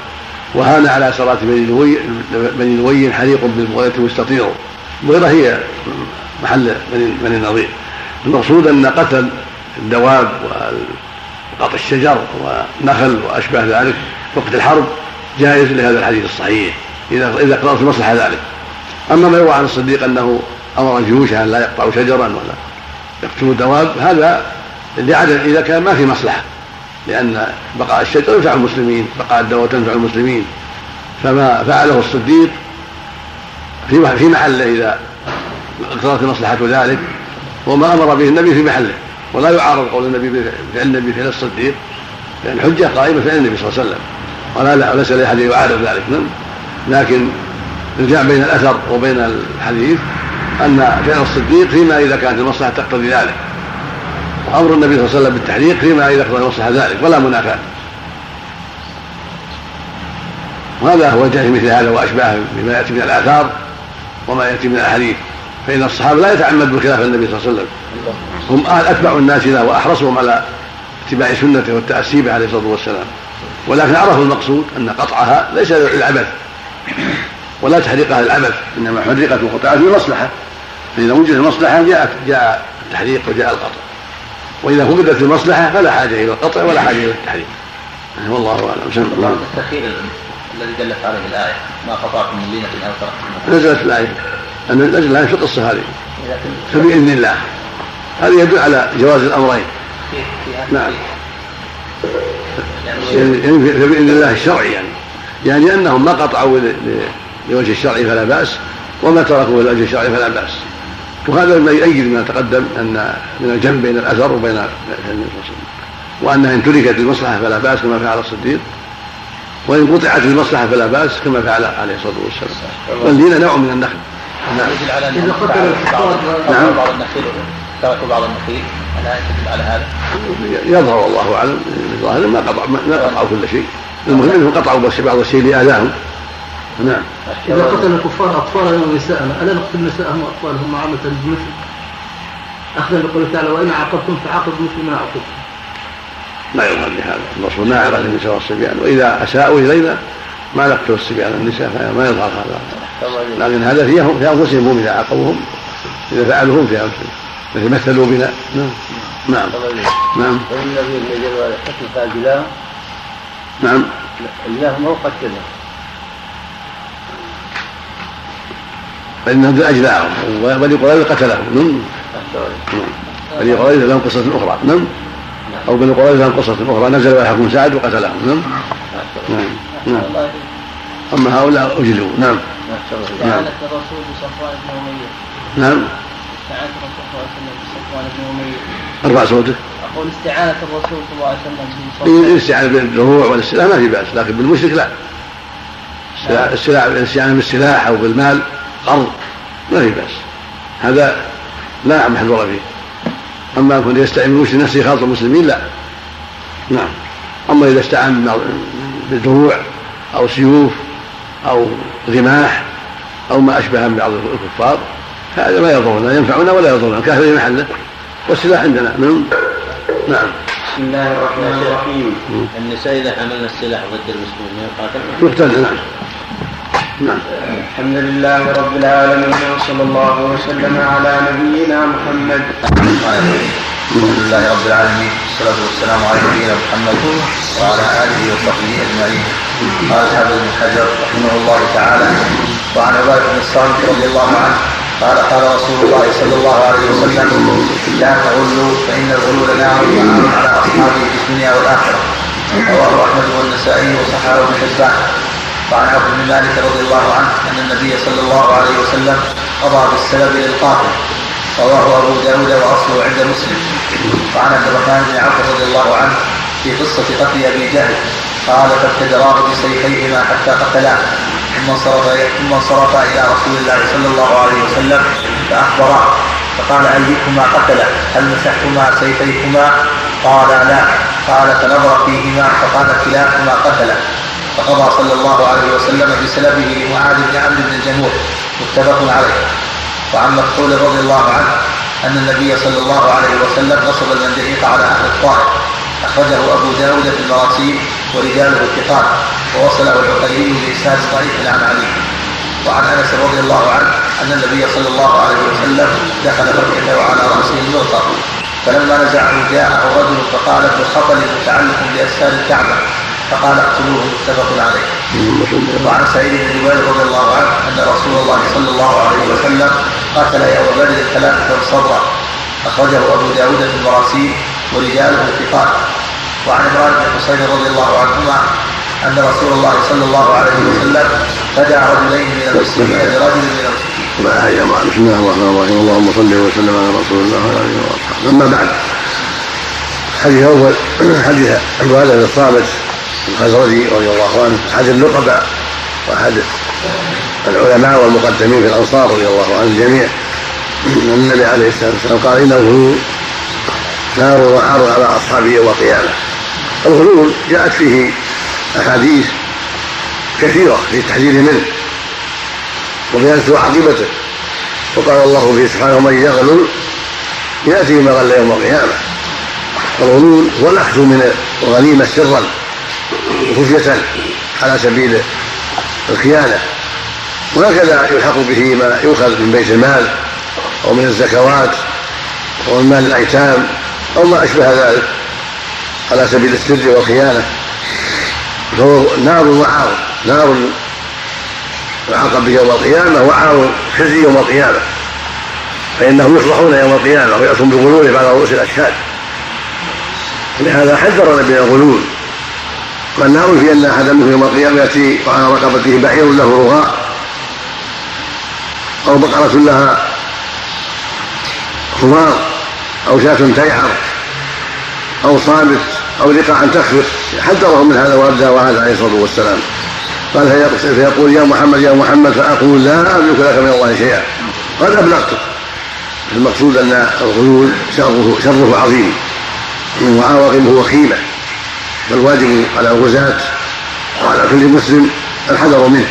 وهان على سرات بني لوي حريق بالبغية مستطير البغيرة هي محل بني, النظير المقصود أن قتل الدواب وقطع الشجر والنخل واشباه ذلك وقت الحرب جائز لهذا الحديث الصحيح إذا إذا قررت المصلحة ذلك. أما ما يروى عن الصديق أنه أمر الجيوش أن لا يقطعوا شجرا ولا يقتلوا دواب هذا لعدم إذا كان ما في مصلحة لأن بقاء الشجر ينفع المسلمين بقاء الدواب تنفع المسلمين. فما فعله الصديق في في محله إذا اقتضت مصلحة ذلك وما أمر به النبي في محله. ولا يعارض قول النبي فعل النبي فعل الصديق لأن الحجه قائمة فعل النبي صلى الله عليه وسلم. ولا لا ليس لأحد يعارض ذلك نعم. لكن الجمع بين الأثر وبين الحديث أن فعل الصديق فيما إذا كانت المصلحة تقتضي ذلك. وأمر النبي صلى الله عليه وسلم بالتحريق فيما إذا اقتضى المصلحة ذلك ولا منافاة. وهذا هو الجاهل مثل هذا واشباهه بما يأتي من الآثار وما يأتي من الأحاديث. فإن الصحابة لا يتعمدوا بخلاف النبي صلى الله عليه وسلم. هم أتبع الناس له وأحرصهم على اتباع سنته والتاسي به عليه الصلاة والسلام. ولكن عرفوا المقصود أن قطعها ليس للعبث ولا تحريقها للعبث إنما حرقت وقطعت لمصلحة. فإذا وجدت المصلحة جاءت جاء التحريق وجاء القطع. وإذا فقدت المصلحة فلا حاجة إلى القطع ولا حاجة إلى التحريق. والله أعلم. سلم الله التخير الذي دلت عليه الآية ما قطعتم من لينة أو تركتم نزلت الآية. نزلت الايه في القصة هذه فبإذن الله. هذا يدل على جواز الأمرين. نعم. يعني فباذن الله الشرعي يعني. يعني لأنهم ما قطعوا لوجه الشرع فلا بأس وما تركوا لوجه الشرع فلا بأس. وهذا ما يؤيد ما تقدم أن من الجمع بين الأثر وبين النبي صلى الله عليه وسلم وأنها إن تركت للمصلحه فلا بأس كما فعل الصديق وإن قطعت للمصلحه فلا بأس كما فعل عليه الصلاة والسلام. واللينه نوع من النخل. نعم. قتل الحصاد نعم. بعض النخيل. تركوا بعض النخيل ألا يدل على هذا؟ يظهر والله أعلم. الظاهر ما قطع ما قطعوا كل شيء. المهم إنهم قطعوا بس بعض الشيء لاذاهم نعم. إذا قتل الكفار أطفالنا ونساءنا ألا نقتل نساءهم وأطفالهم معاملة بمثل أخذا بقوله تعالى وإن عاقبتم فعاقبوا مثل ما عاقبتم. ما يظهر لهذا الرسول ما عقل النساء والصبيان. وإذا أساءوا إلينا ما نقتل الصبيان النساء ما يظهر هذا. لكن هذا فيهم في أنفسهم هم إذا عاقبوهم إذا فعلوا هم في أنفسهم. مثل مثلوا بنا. نعم. نعم. نعم. فإن جل وعلا قتل فاجلاه نعم. أجلاه ما هو قتله فإن أجلاهم بني قريظة قتلهم. نعم. بني قريظة لهم قصة أخرى. نعم. أو بني قريظة لهم قصة أخرى. نزل ويحكم سعد وقتلهم. نعم. نعم. نعم. أما هؤلاء أجلوا. نعم. الرسول بن أمية. نعم. استعانة الرسول صلى الله عليه وسلم بصفوان بن أمية ارفع صوتك أقول استعانة الرسول صلى الله عليه وسلم الاستعانة بالدروع والاستلاح ما في بأس لكن بالمشرك لا. السلاح الاستعانة بالسلاح أو بالمال قرض ما في بأس. هذا لا محذور فيه. أما أن يستعين بالمشرك نفسه خالط المسلمين لا. نعم. أما إذا استعان بالدروع أو سيوف أو رماح أو ما أشبه من بعض الكفار هذا ما يضرنا ينفعنا ولا يضرنا كافر في محله والسلاح عندنا نعم نعم. بسم الله الرحمن الرحيم. النساء إذا حملنا السلاح ضد المسلمين يقاتلن. يقتلن نعم. نعم. الحمد لله رب العالمين وصلى الله وسلم على نبينا محمد. الحمد لله رب العالمين والصلاة والسلام على نبينا محمد وعلى آله وصحبه أجمعين. قال الحافظ بن حجر رحمه الله تعالى وعن عبادة بن الصامت رضي الله عنه قال قال رسول الله صلى الله عليه وسلم لا تغلوا فإن الغلول نار على أصحابه في الدنيا والآخرة. رواه أحمد والنسائي وصححه ابن حبان. وعن عبد بن مالك رضي الله عنه أن النبي صلى الله عليه وسلم قضى بالسبب للقاتل رواه أبو داود وأصله عند مسلم. وعن عبد الرحمن بن عوف رضي الله عنه في قصة قتل أبي جهل قال فابتدراه بسيفيهما حتى قتلاه. ثم انصرف ثم انصرف إلى رسول الله صلى الله عليه وسلم فاخبراه فقال ايكما قتله؟ هل مسحتما سيفيكما؟ قال لا. قال فنظر فيهما فقال كلاكما قتله. فقضى صلى الله عليه وسلم بسلبه لمعاذ بن عمرو بن الجموح متفق عليه. وعن مكحول رضي الله عنه أن النبي صلى الله عليه وسلم نصب المندليق على أهل الطائف. أخرجه أبو داود في المراسيل ورجاله اتقان ووصله العقيلي بإسناد ضعيف عن علي وعن أنس رضي الله عنه أن النبي صلى الله عليه وسلم دخل مكة وعلى رأسه المغفر فلما نزعه جاءه رجل فقال ابن خطل متعلق بأسفار الكعبة فقال اقتلوه متفق عليه. وعن سعيد بن جبير رضي الله عنه أن رسول الله صلى الله عليه وسلم قتل يوم بدر ثلاثة صبرا. أخرجه أبو داود في المراسيل ورجاله ثقات وعن عمران بن حسين رضي الله عنهما أن رسول الله صلى الله عليه وسلم فدع رجلين من المسلمين برجل من المشركين. بسم الله الرحمن الرحيم اللهم صل وسلم على رسول الله وعلى آله وأصحابه. أما بعد حديث اول حديث عبادة بن الصامت الخزرجي رضي الله عنه أحد النقباء وأحد العلماء والمقدمين في الأنصار رضي الله عنهم الجميع النبي عليه الصلاة والسلام قال إنه نار وعار على أصحابه يوم القيامة. الغلول جاءت فيه أحاديث كثيرة في التحذير منه وبيان سوء عاقبته وقال الله فيه سبحانه من يغلل يأتي بما غل يوم القيامة. الغلول هو الأخذ من الغنيمة سرا خفية على سبيل الخيانة. وهكذا يلحق به ما يؤخذ من بيت المال أو من الزكوات أو من مال الأيتام. أو ما أشبه ذلك على سبيل السر والخيانة. فهو نار وعار نار يعاقب يوم القيامة وعار خزي يوم القيامة. فإنهم يفضحون يوم القيامة ويأتون بغلول على رؤوس الأشهاد. لهذا حذر من الغلول والنار في أن احدا منهم يوم القيامة يأتي وعلى رقبته بعير له رغاء. أو بقرة لها خمار أو شاة تيعر أو صامت أو لقاء تخفق حذرهم من هذا وابدى وهذا عليه الصلاة والسلام. قال فيقول يا محمد يا محمد فأقول لا أملك لك من الله شيئا. قد ابلغتك المقصود أن الغلول شره شره عظيم. وعواقبه وخيمه فالواجب على الغزاة وعلى كل مسلم الحذر منه.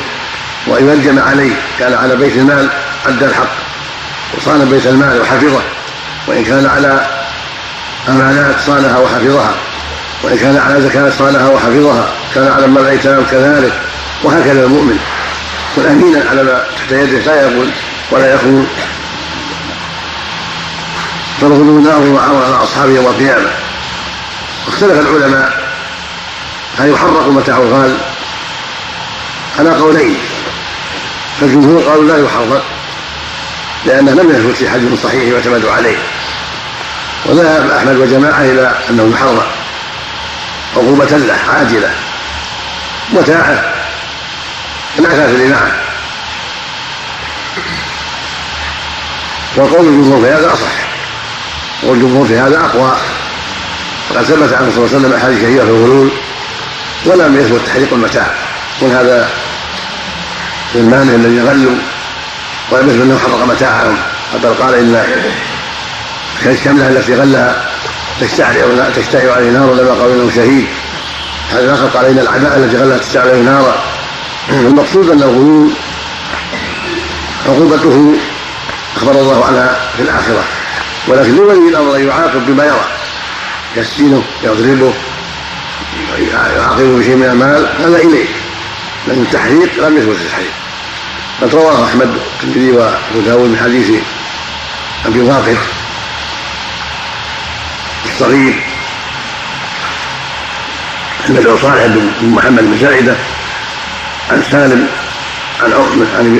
يلجم عليه كان على بيت المال أدى الحق. وصان بيت المال وحفظه. وإن كان على أمانات صانها وحفظها وإن كان على زكاة صانها وحفظها كان على مال الأيتام كذلك وهكذا المؤمن. يكون أمينا على ما تحت يده لا يقول ولا يخون فالغلو نار وعار على أصحابه يوم القيامة. واختلف العلماء هل يحرق متاع الغال؟ على قولين. فالجمهور قالوا لا يحرق لأنه لم يثبت في حديث صحيح يعتمد عليه. وذهب أحمد وجماعة إلى أنه يحرم عقوبة له عاجلة. متاعه لا كافر معه وقول الجمهور في هذا أصح. والجمهور في هذا أقوى. وقد ثبت عنه صلى الله عليه وسلم أحاديث كثيرة في الغلول. ولم يثبت تحريق المتاع. من هذا المانع الذي غلوا يثبت انه حرق متاعهم بل قال إن الشمله التي غلها تشتعل عليه نار لما قالوا إنه شهيد. هذا الآخر قال ان العباءه التي غلها تشتعل عليه نارا المقصود أن الغلول عقوبته أخبر الله عنها في الآخرة. ولكن لولي الأمر ان يعاقب بما يرى. يسجنه يضربه يعاقبه بشيء من المال. هذا إليه. لكن التحريق لم يثبت التحريق. قد رواه أحمد الترمذي وابو داود من حديث أبي واقف الصغير المدعو صالح بن محمد بن زائده عن سالم عن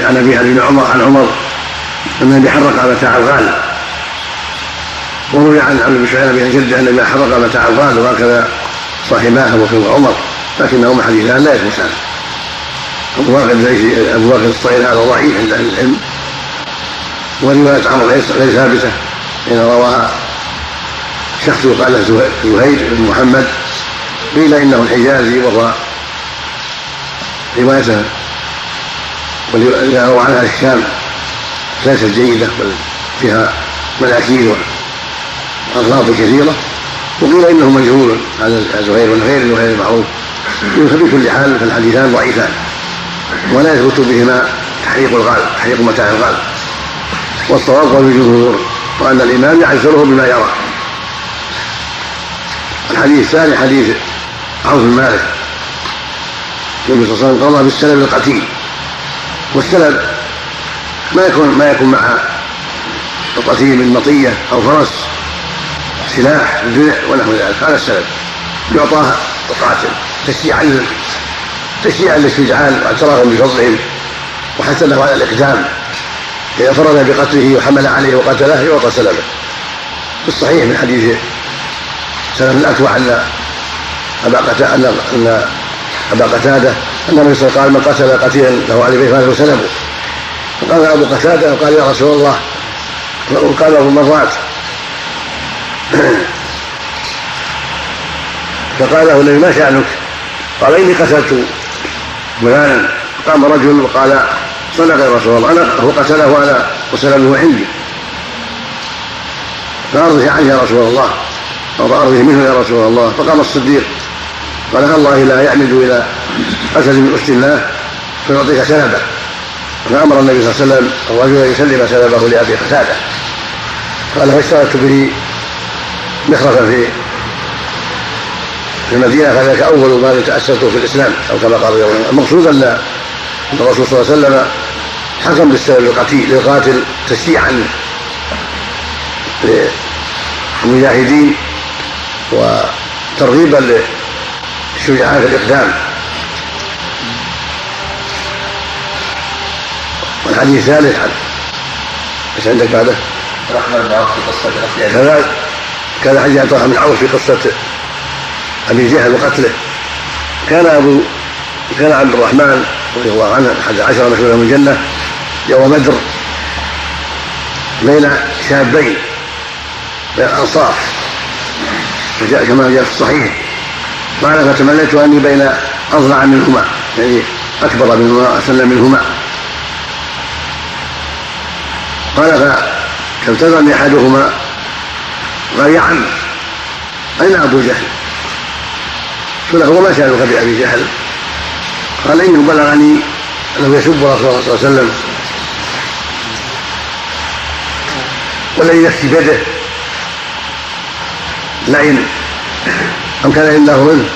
عن ابي ابن عمر عن عمر ان النبي حرق متاع الغال. وروي عن بن سعيد بن جدة ان النبي حرق متاع الغال وهكذا صاحباه ابو بكر وعمر لكنهما حديثان لا يثبتان واقد ليس واقد الصغير هذا ضعيف عند أهل العلم. ورواية عمر غير ثابتة. حين رواها شخص يقال له زهير بن محمد قيل إنه الحجازي وهو روايته. روى عنها الشام. ليست جيدة بل فيها مناكير واغلاط كثيرة. وقيل إنه مجهول. هذا زهير بن غير زهير المعروف بكل حال فالحديثان ضعيفان. ولا يثبت بهما تحريق الغال تحريق متاع الغال والصواب قول الجمهور وأن الإمام يعذره بما يرى. الحديث الثاني حديث عوف بن مالك. النبي صلى الله عليه وسلم قضى بالسلب القتيل. والسلب ما يكون ما يكون مع القتيل من مطية أو فرس سلاح درع ونحو ذلك. هذا السلب. يعطاه القاتل تشجيعا تشجيعا للشجعان واعترافا بفضلهم وحتى له على الإقدام اذا فرض بقتله وحمل عليه وقتله يعطى سلبه في الصحيح من حديث سلم الاكوع أن أبا قتاده ان أبا قتادة أن النبي صلى قال من قتل قتيلا له عليه فله سلبه فقال أبو قتادة وقال يا رسول الله وقال أبو مرات فقال له النبي ما شأنك؟ قال إني قتلت فلانا قام رجل وقال صدق يا رسول الله. أنا هو قتله وأنا وسلمه عندي. فأرضه عنه يا رسول الله. أو أرضه منه يا رسول الله. فقام الصديق قال الله لا يعمد إلى أسد من أسد الله فيعطيك سلبه فأمر النبي صلى الله عليه وسلم الرجل أن يسلم سلبه لأبي قتادة. قال فاشتركت به مخرفا في في المدينة فذلك اول ما تاسسته في الإسلام أو كما قال المقصود أن الرسول صلى الله عليه وسلم حكم بالسبب للقتيل للقاتل تشجيعا للمجاهدين وترغيبا للشجعان في الإقدام. والحديث الثالث إيش عندك بعده؟ الرحمن بن عوف في قصة كذا كان حديث عن طلحة بن عوف في قصة أبي جهل وقتله. كان أبو كان عبد الرحمن رضي الله عنه أحد عشر مشهورا من الجنة يوم بدر بين شابين بين الأنصار. وجاء كما جاء في الصحيح. قال فتمنيت أني بين اضلع منهما. يعني أكبر منهما اسن منهما. قال فالتزمني احدهما قال يا عم أين أبو جهل؟ له وما شانك بأبي جهل. قال انه بلغني أنه يسب رسول الله صلى الله عليه وسلم. والذي نفسي بيده. لئن أمكن الله منه.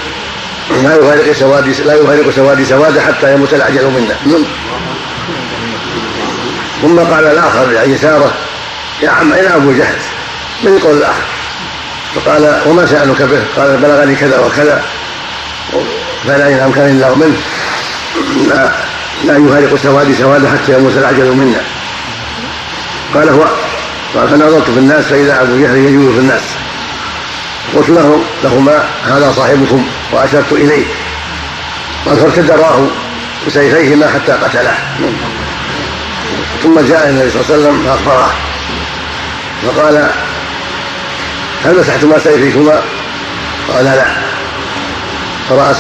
لا يفارق سوادي لا يفارق سوادي سوادا حتى يموت العجل منا. ثم قال الآخر ليساره يا عم اين أبو جهل. من يقول الآخر؟ فقال وما سألك به؟ قال بلغني كذا وكذا. فلئن امكن الله منه لا لا يفارق سوادي سوادا حتى يموت العجل منا. قال هو قال فنظرت في الناس فإذا أبو جهل يجول في الناس. قلت لهم لهما هذا صاحبكم وأشرت إليه. قال فارتد راه بسيفيهما حتى قتله. ثم جاء النبي صلى الله عليه وسلم فأخبره. فقال هل مسحتما سيفيكما؟ قال لا. فرأى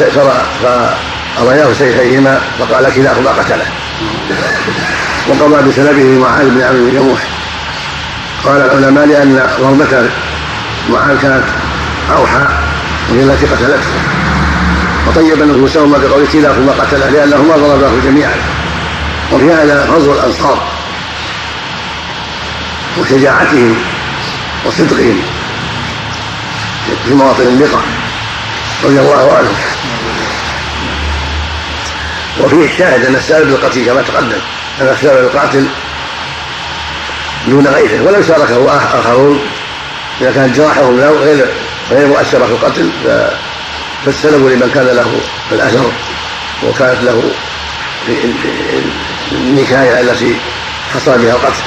فرأياه سيفيهما فقال كلاهما قتله. وقضى بسلبه معاذ بن عمرو بن جموح. قال العلماء لأن ضربة معاذ كانت أوحى وهي التي قتلته. وطيب نفوسهما بقول كلاهما قتله لأنهما ضرباه جميعا. وفي هذا فضل الأنصار وشجاعتهم وصدقهم في مواطن اللقاء رضي الله عنهم وفيه الشاهد أن السبب بالقتل كما تقدم أن السبب القاتل دون غيره ولو شاركه آخرون إذا كانت جراحهم له غير غير مؤثره في القتل فالسلب لمن كان له الأثر وكانت له النكاية التي حصل بها القتل.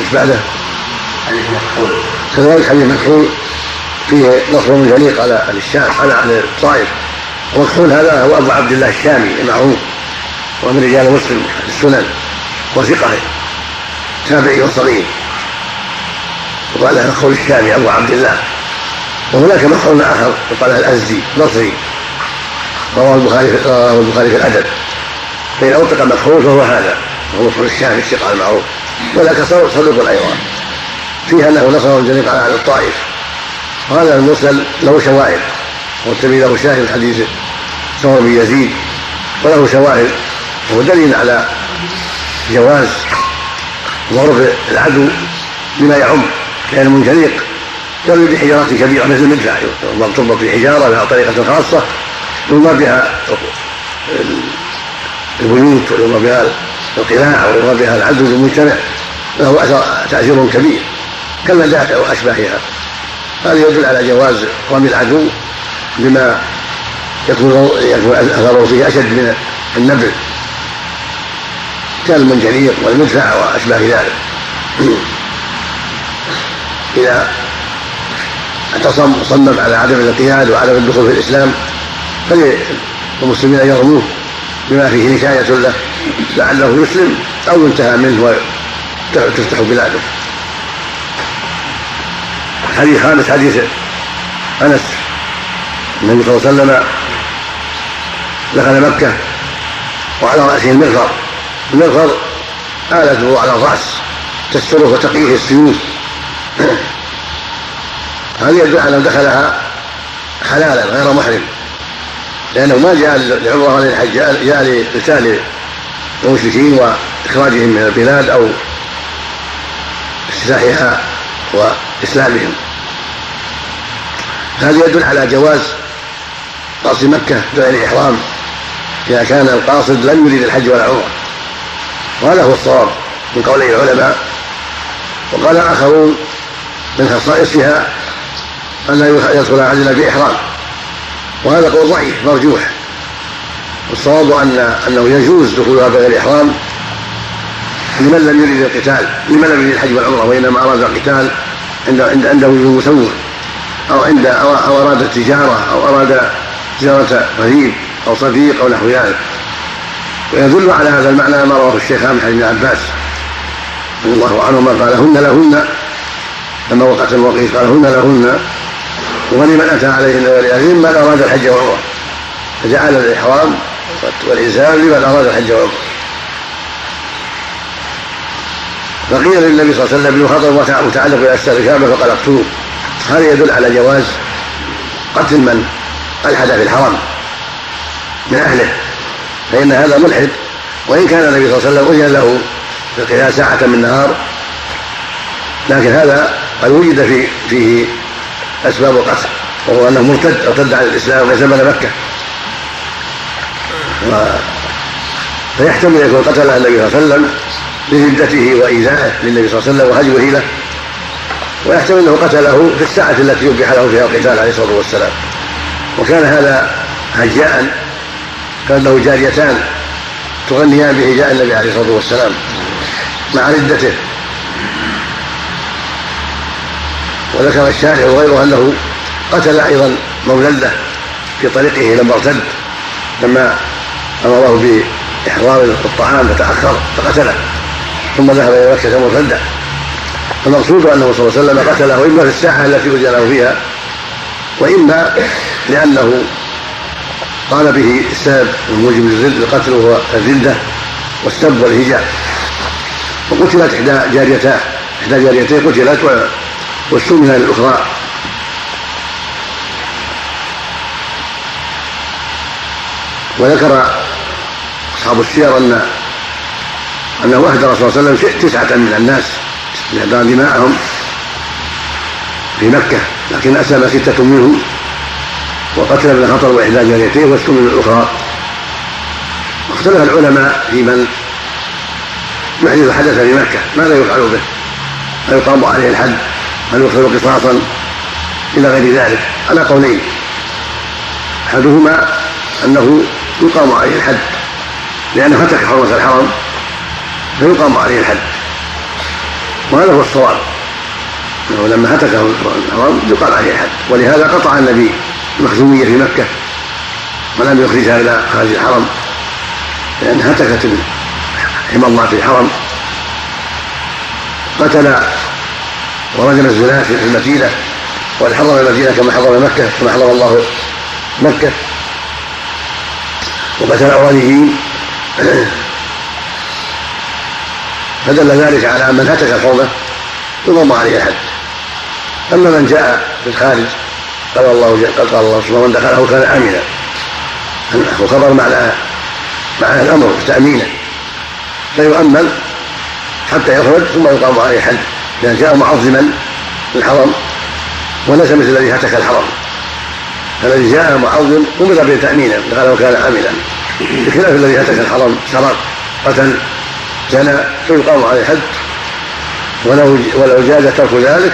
إيش بعده؟ حديث مكحول كذلك حديث مكحول فيه نصر جليق على أهل الشام على أهل الطائف. ومكحول هذا هو أبو عبد الله الشامي المعروف ومن رجال مسلم السنن وثقة تابعي وصغير. وقال له مكحول الشامي أبو عبد الله. وهناك مكحول آخر يقال الأزدي بصري رواه البخاري رواه البخاري في الأدب. فإن اطلق مكحول فهو هذا. وهو مكحول الشامي الثقه المعروف. وذاك صدوق أيضا. فيها أنه نصر الجليق على أهل الطائف. وهذا المرسل له شواهد والتبي له شاهد حديث سمر بن يزيد وله شواهد وهو دليل على جواز ضرب العدو بما يعم لأن المنجليق يرمي بحجارات كبيرة مثل المدفع مرتبط بحجاره لها طريقة خاصة يرمى بها البيوت ويرمى بها القلاع ويرمى بها العدو المجتمع له تأثير كبير كالمدافع وأشباهها. هذا يدل على جواز رمي العدو بما يكون يكون اثره فيه أشد من النبل كالمنجنيق والمدفع وأشباه ذلك. اذا اعتصم صمم على عدم الانقياد وعدم الدخول في الإسلام فللمسلمين يرموه بما فيه نكاية له لعله يسلم أو ينتهى منه وتفتح بلاده. حديث خامس حديث أنس. النبي صلى الله عليه وسلم دخل مكة وعلى رأسه المغفر. المغفر آلة على الرأس تستره وتقيه السيوف. هذا يدل على دخلها حلالا غير محرم؟ لأنه ما جاء لعمرة ولا للحج جاء لقتال المشركين وإخراجهم من البلاد أو افتتاحها وإسلامهم هذا يدل على جواز قصد مكة بغير إحرام إذا كان القاصد لم يريد الحج ولا عمرة. وهذا هو الصواب من قولي العلماء. وقال آخرون من خصائصها أن لا يدخل العدل بإحرام. وهذا قول ضعيف مرجوح. والصواب أن أنه يجوز دخولها بغير إحرام. لمن لم يريد القتال لمن لم يريد الحج والعمرة وإنما أراد القتال عند عنده وجود مسوغ. أو عند أو أراد التجارة أو أراد تجارة قريب أو صديق أو نحو ذلك. ويدل على هذا المعنى ما رواه الشيخ من حديث ابن عباس رضي الله عنهما قال هن لهن لما وقعت الموقيت قال هن لهن ولمن أتى عليهن ولأهلهن من أراد الحج والعمرة. فجعل الإحرام والإنسان لمن أراد الحج والعمرة. فقيل للنبي صلى الله عليه وسلم خطر متعلق بأسر الكعبة فقال اقتلوه هذا يدل على جواز قتل من ألحد في الحرم من أهله فإن هذا ملحد وإن كان النبي صلى الله عليه وسلم أذن له في القتال ساعة من نهار لكن هذا قد وجد في فيه أسباب القتل وهو أنه مرتد ارتد عن الإسلام وزمن مكة. و فيحتمل أن يكون قتل النبي صلى الله عليه وسلم لردته وإيذائه للنبي صلى الله عليه وسلم وهجوه له ويحتمل أنه قتله في الساعة التي يبيح له فيها القتال عليه الصلاة والسلام. وكان هذا هجاء كان له جاريتان تغنيان بهجاء النبي عليه الصلاة والسلام مع ردته. وذكر الشارع وغيره أنه قتل أيضا مولا في طريقه لما ارتد لما أمره بإحضار الطعام فتأخر فقتله. ثم ذهب إلى مكة مرتدا فالمقصود أنه صلى الله عليه وسلم قتله إما في الساعة التي له فيها وإما لأنه قام به السبب الموجب للقتل وهو الردة والسب والهجاء. وقتلت إحدى جاريتاه إحدى جاريتيه قتلت واستمنى للأخرى وذكر أصحاب السير أنه أهدى الرسول صلى الله عليه وسلم تسعة من الناس. لإهدار دماءهم في مكة لكن أسلم ستة منهم وقتل ابن خطر وإحدى جاريتيه واستمن الأخرى واختلف العلماء في من يحدث حدث في مكة ماذا يفعل به؟ هل يقام عليه الحد؟ هل يؤخذ قصاصا؟ إلى غير ذلك على قولين أحدهما أنه يقام عليه الحد لأنه فتك حرمة الحرم فيقام عليه الحد وهذا هو الصواب. إنه لما هتك الحرم يقام عليه الحد ولهذا قطع النبي المخزومية في مكة ولم يخرجها إلى خارج الحرم لأن هتكت حمى الله في الحرم. قتل ورجم الزنا في المدينة وقد حرم المدينة كما حرم مكة كما حرم الله مكة. وقتل الاوليين *clears throat* فدل ذلك على من هتك الحرمه يضم عليه الحد أما من جاء في الخارج قال الله قال الله سبحانه من دخله كان آمنا. الخبر معنى معنى الأمر تامينا فيؤمن حتى يخرج ثم يقام عليه حد إذا جاء معظما للحرم وليس مثل الذي هتك الحرم. الذي جاء معظم أمر به تامينا دخله كان آمنا. بخلاف الذي هتك الحرم سرق قتل زنى فيقام عليه حد ولو ولو جاز ترك ذلك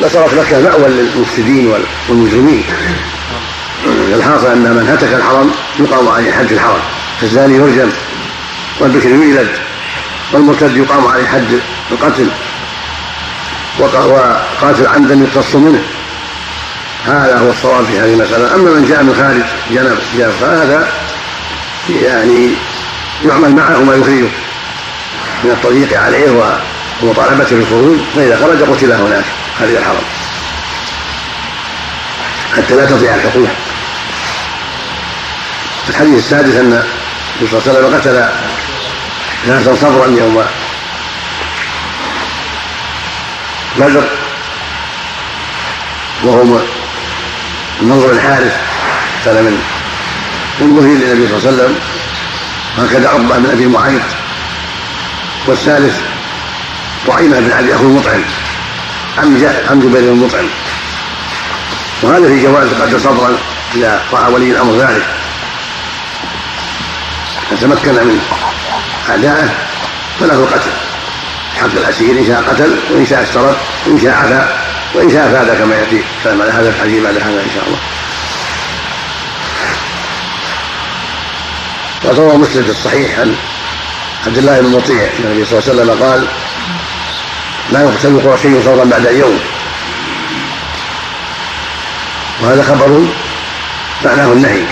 لصارت مكه مأوى للمفسدين والمجرمين. الحاصل أن من هتك الحرم يقام عليه حد الحرم فالزاني يرجم والبكر يجلد والمرتد يقام عليه حد القتل وقاتل عمدا يقتص منه. هذا هو الصواب في هذه المسألة. أما من جاء من خارج جنب جنب فهذا يعني يعمل معه ما يخرجه من التضييق عليه ومطالبته بالخروج فإذا خرج قتل هناك خارج الحرم حتى لا تضيع الحقوق. الحديث السادس أن النبي صلى الله عليه وسلم قتل ناسا صبرا يوم بدر وهم النضر الحارث. كان من من للنبي صلى الله عليه وسلم هكذا عقبه بن أبي معيط. والثالث طعيمه بن عبد اخو المطعم. عم جبير بن المطعم وهذا في جواز قتل صبرا اذا رأى ولي الأمر ذلك. فتمكن من اعدائه فله القتل. حق الاسير إن شاء قتل وإن شاء اشترط وإن شاء عفا وإن شاء فاد كما يأتي. كلام على هذا الحديث بعد هذا إن شاء الله. وروى مسلم في الصحيح عن عبد الله بن مطيع. النبي صلى الله عليه وسلم قال لا يقتل قرشي صورا بعد يوم. وهذا خبر معناه النهي.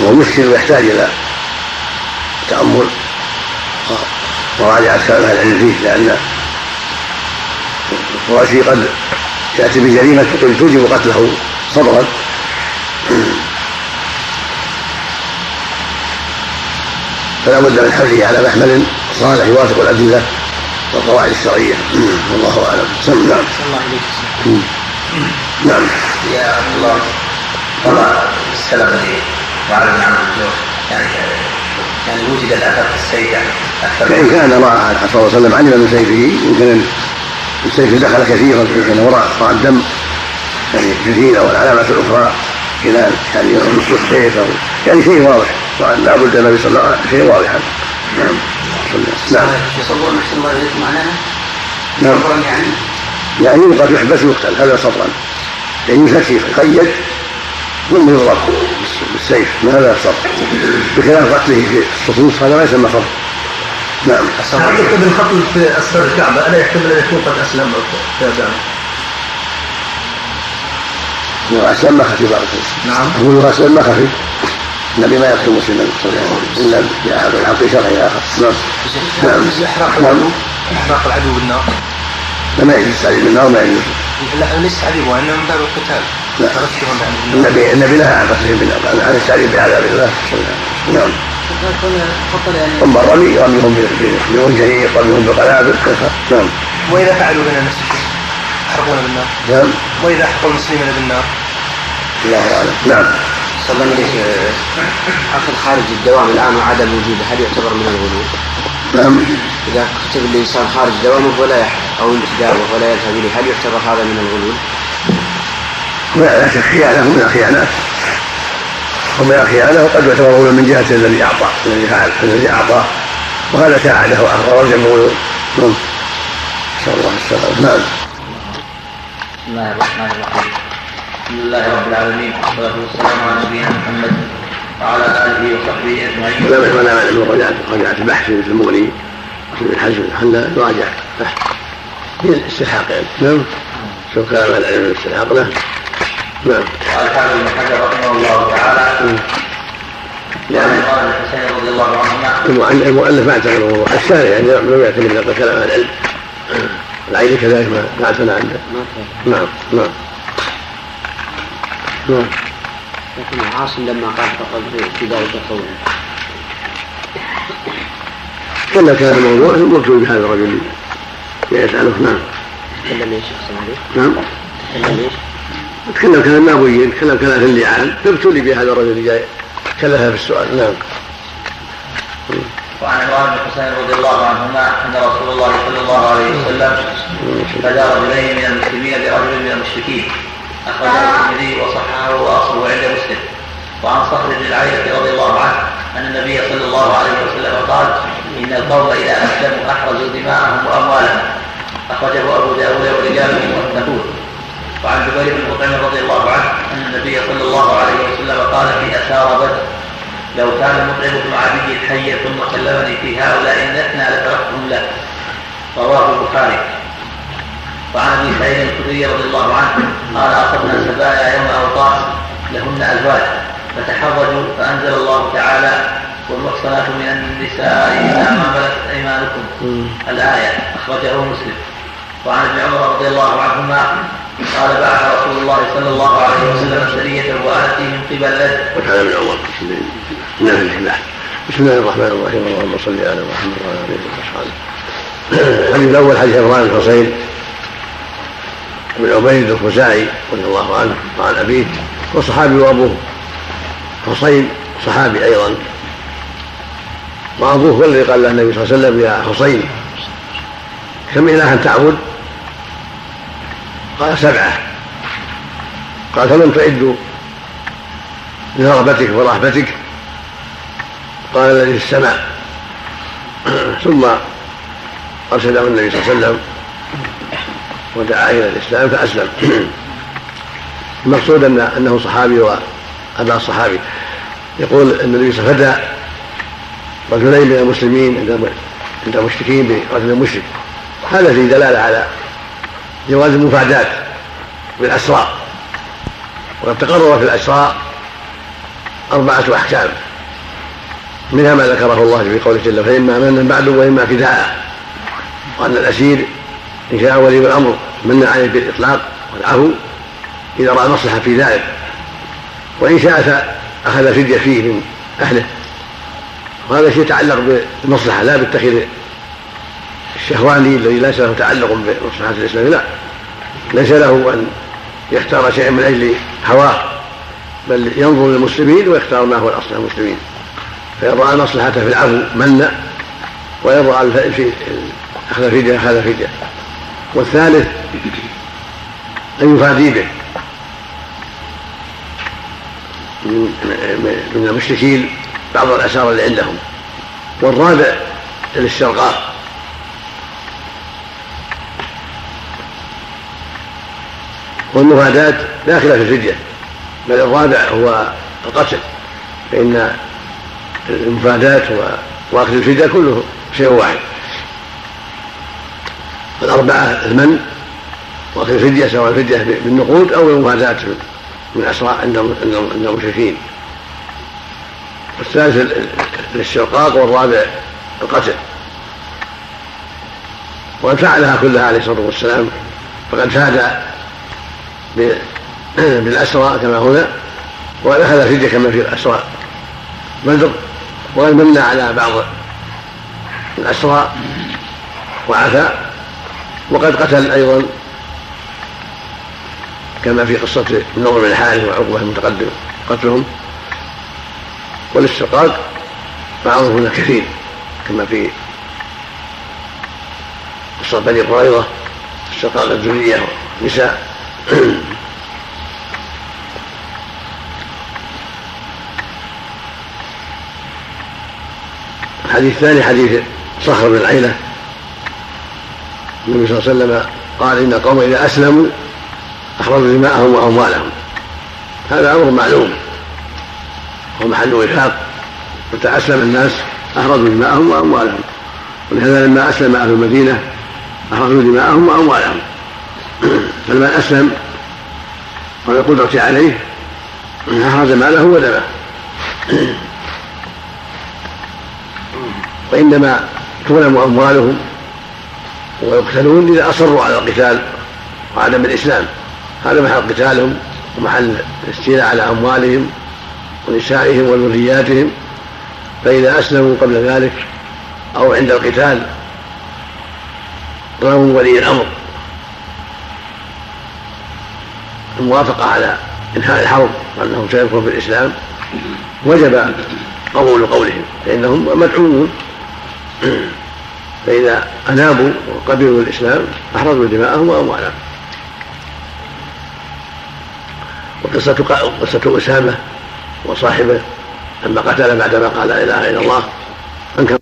وهو مشكل ويحتاج إلى تأمل ومراجعه كلام أهل العلم فيه لأن القرشي قد يأتي بجريمة توجب قتله صبرا. فلا بد من حمله على محمل صالح يوافق الأدلة والقواعد الشرعية. والله أعلم. سم نعم الله عليك نعم. يا الله. طلع السلف معاذ بن عمرو يعني يعني وجد الأثر في السيف يعني أكثر. فإن كان راى صلى الله عليه وسلم علم من سيفه يمكن السيف دخل كثيرا كان راى الدم يعني كثير أو العلامات الأخرى خلال يعني نص السيف أو يعني شيء واضح. لا بد النبي صلى الله عليه وسلم شيء واضحا نعم. نعم. يصور نفس الله اليكم معناها نعم. يعني؟ يعني يوقف يحبس ويقتل هذا صبرا. يعني يمسك يقيد ثم يضرب بالسيف. ما هذا صبر بخلاف قتله في الصفوف هذا ما يسمى صبر نعم. حضرتك ابن خطل في أسفل الكعبة؟ ألا يحتمل ان يكون قد أسلم؟ أو تابع نعم. أسلم ما خفي بارك نعم. أقول أسلم ما خفي. النبي ما يقتل مسلما إلا بهذا الحق شرعي اخر نعم. نعم. احراق نعم. العدو. بالنار. ما يجوز التعليم بالنار ما يجوز. لا ليس تعذيب وانما من باب القتال النبي النبي نهى عن قتله بالنار عن التعليم بعذاب الله نعم. ثم رمي رميهم بمنجنيق رميهم بقنابل نعم. وإذا فعلوا هنا نفس الشيء. يحرقون بالنار. نعم. وإذا احرقوا المسلمين بالنار. الله أعلم. نعم. صلى الله اخذ خارج الدوام الآن وعدم وجوده هل يعتبر من الغلو؟ نعم. إذا كتب الإنسان خارج دوامه ولا يحرق أو انتدابه ولا يذهب إليه هل يعتبر هذا من الغلول؟ ولا شك خيانه من الخيانات ومن الخيانه وقد يعتبر من جهة الذي أعطى الذي فعل الذي اعطاه وهذا ساعده واخر رجع بغلو نعم. نسال الله السلامه نعم. بسم الله الرحمن الرحيم. الحمد لله رب العالمين والصلاه والسلام على نبينا محمد وعلى اله وصحبه اجمعين ولا ولا مانع من مراجعه مراجعه البحث مثل المغني ابن حزم حنا يراجع بحث هي الاستحقاق يعني نعم شوف كلام أهل العلم الاستحقاق له نعم قال حافظ بن حجر رحمه الله تعالى عمران بن الحسين رضي الله عنهما المؤلف ما اعتبر الموضوع الشارع يعني لم يعتمد على كلام العلم العين كذلك ما اعتنى عنه نعم نعم نعم. لكن عاصم لما قال فقد في ذلك قول إلا كان الموضوع مرجو بهذا الرجل. يسأله نعم. تكلم يا شيخ عليه نعم. تكلم إيش؟ تكلم كلام نابويين تكلم كلام في اللعان. فابتلي بهذا الرجل اللي جاي. كلفها في السؤال نعم. وعن عمران بن حسين رضي الله عنهما أن رسول الله صلى الله عليه وسلم فدى رجلين من المسلمين برجل من المشركين. اخرجه الترمذي وصححه واصله عند مسلم. وعن صخر بن العيرة رضي الله عنه أن النبي صلى الله عليه وسلم قال إن القوم إذا أسلموا احرزوا دماءهم وأموالهم. أخرجه أبو داود ورجاله موثقون وعن جبير بن مطعم رضي الله عنه أن النبي صلى الله عليه وسلم قال في اسار بدر لو كان مطعم بن عدي حيا ثم كلمني في هؤلاء الاثنى لتركتهم له. رواه البخاري. وعن أبي سعيد الخدري رضي الله عنه قال اصبنا سبايا يوم أوطاس لهن أزواج فتحرجوا فأنزل الله تعالى والمحصنات من النساء الا ما ملكت أيمانكم. الآية أخرجه مسلم. وعن ابن عمر رضي الله عنهما قال بعث رسول الله صلى الله عليه وسلم سرية وآتي من قبل لد وكان ابن عمر من بسم الله الرحمن الرحيم. اللهم صل على محمد وعلى آله وصحبه. الحديث الأول حديث عمران بن حسين بن عبيد الخزاعي رضي الله عنه وعن أبيه وصحابي وأبوه. حسين صحابي أيضا. وأبوه هو الذي قال له النبي صلى الله عليه وسلم يا حسين كم الها تعبد؟ قال سبعة. قال فمن تعد لرغبتك ورهبتك. قال الذي في السماء. *clears throat* ثم أرشده النبي صلى الله عليه وسلم ودعا إلى الإسلام فأسلم. المقصود ان أنه صحابي وابا الصحابي يقول النبي عليه وسلم فدى رجلين من المسلمين عند المشركين برجل مشرك. هذا فيه دلالة على جواز المفادات بالأسرى. وقد تقرر في الأسرى أربعة أحكام. منها ما ذكره الله في قوله جل فإما منا بعد وإما فداء. وأن الأسير إن شاء ولي الأمر من عليه بالإطلاق والعفو إذا رأى مصلحة في ذلك. وإن شاء اخذ فدية فيه من أهله. وهذا شيء يتعلق بالمصلحة لا بالتخير الشهواني الذي ليس له تعلق بمصلحة الإسلام لا. ليس له أن يختار شيئا من أجل هواه بل ينظر للمسلمين ويختار ما هو الأصل للمسلمين فإن رأى المصلحة في العفو من؟ وإن رأى في أخذ فدية أخذ فدية. والثالث أن يفادي به. من المشركين بعض الأسارى اللي عندهم. والرابع للشرقاء والمفادات داخلة في الفدية بل الرابع هو القتل فإن المفادات وأخذ الفدية كله شيء واحد. الأربعة المن وأخذ الفدية سواء الفدية بالنقود أو المفادات من أسراء عند عند المشركين. والثالث الاسترقاق والرابع القتل. وقد فعلها كلها عليه الصلاة والسلام. فقد فاد *clears throat* بالاسرى كما هنا. وقد أخذ الفدية كما في الاسرى بدر. وقد على بعض الاسرى وعفى وقد قتل أيضا كما في قصة النضر بن الحارث وعقبة المتقدم قتلهم. والاسترقاق معروف هنا كثير كما في قصة بني قريظة استرقاق الذرية والنساء. الحديث الثاني حديث صخر بن العيلة. النبي صلى الله عليه وسلم قال إن القوم إذا أسلموا أخرجوا دماءهم وأموالهم. هذا أمر معلوم. ومحل وفاق متى أسلم الناس أخرجوا دماءهم وأموالهم. ولهذا لما أسلم أهل المدينة أخرجوا دماءهم وأموالهم. *clears throat* فلمن أسلم وبالقدرة عليه أخرج ماله ودمه. *clears throat* وإنما تغنم أموالهم. ويقتلون إذا أصروا على القتال وعدم الإسلام. هذا محل قتالهم ومحل الاستيلاء على أموالهم ونسائهم وذرياتهم. فإذا أسلموا قبل ذلك أو عند القتال رغم ولي الأمر. الموافقة على إنهاء الحرب وأنهم سيدخلوا في الإسلام وجب قبول قولهم فإنهم مدعوون. *clears throat* فإذا أنابوا وقبلوا الإسلام أحرزوا دماءهم وأموالهم. وقصة قصة أسامة وصاحبه لما قتل بعدما قال لا إله إلا الله أنكر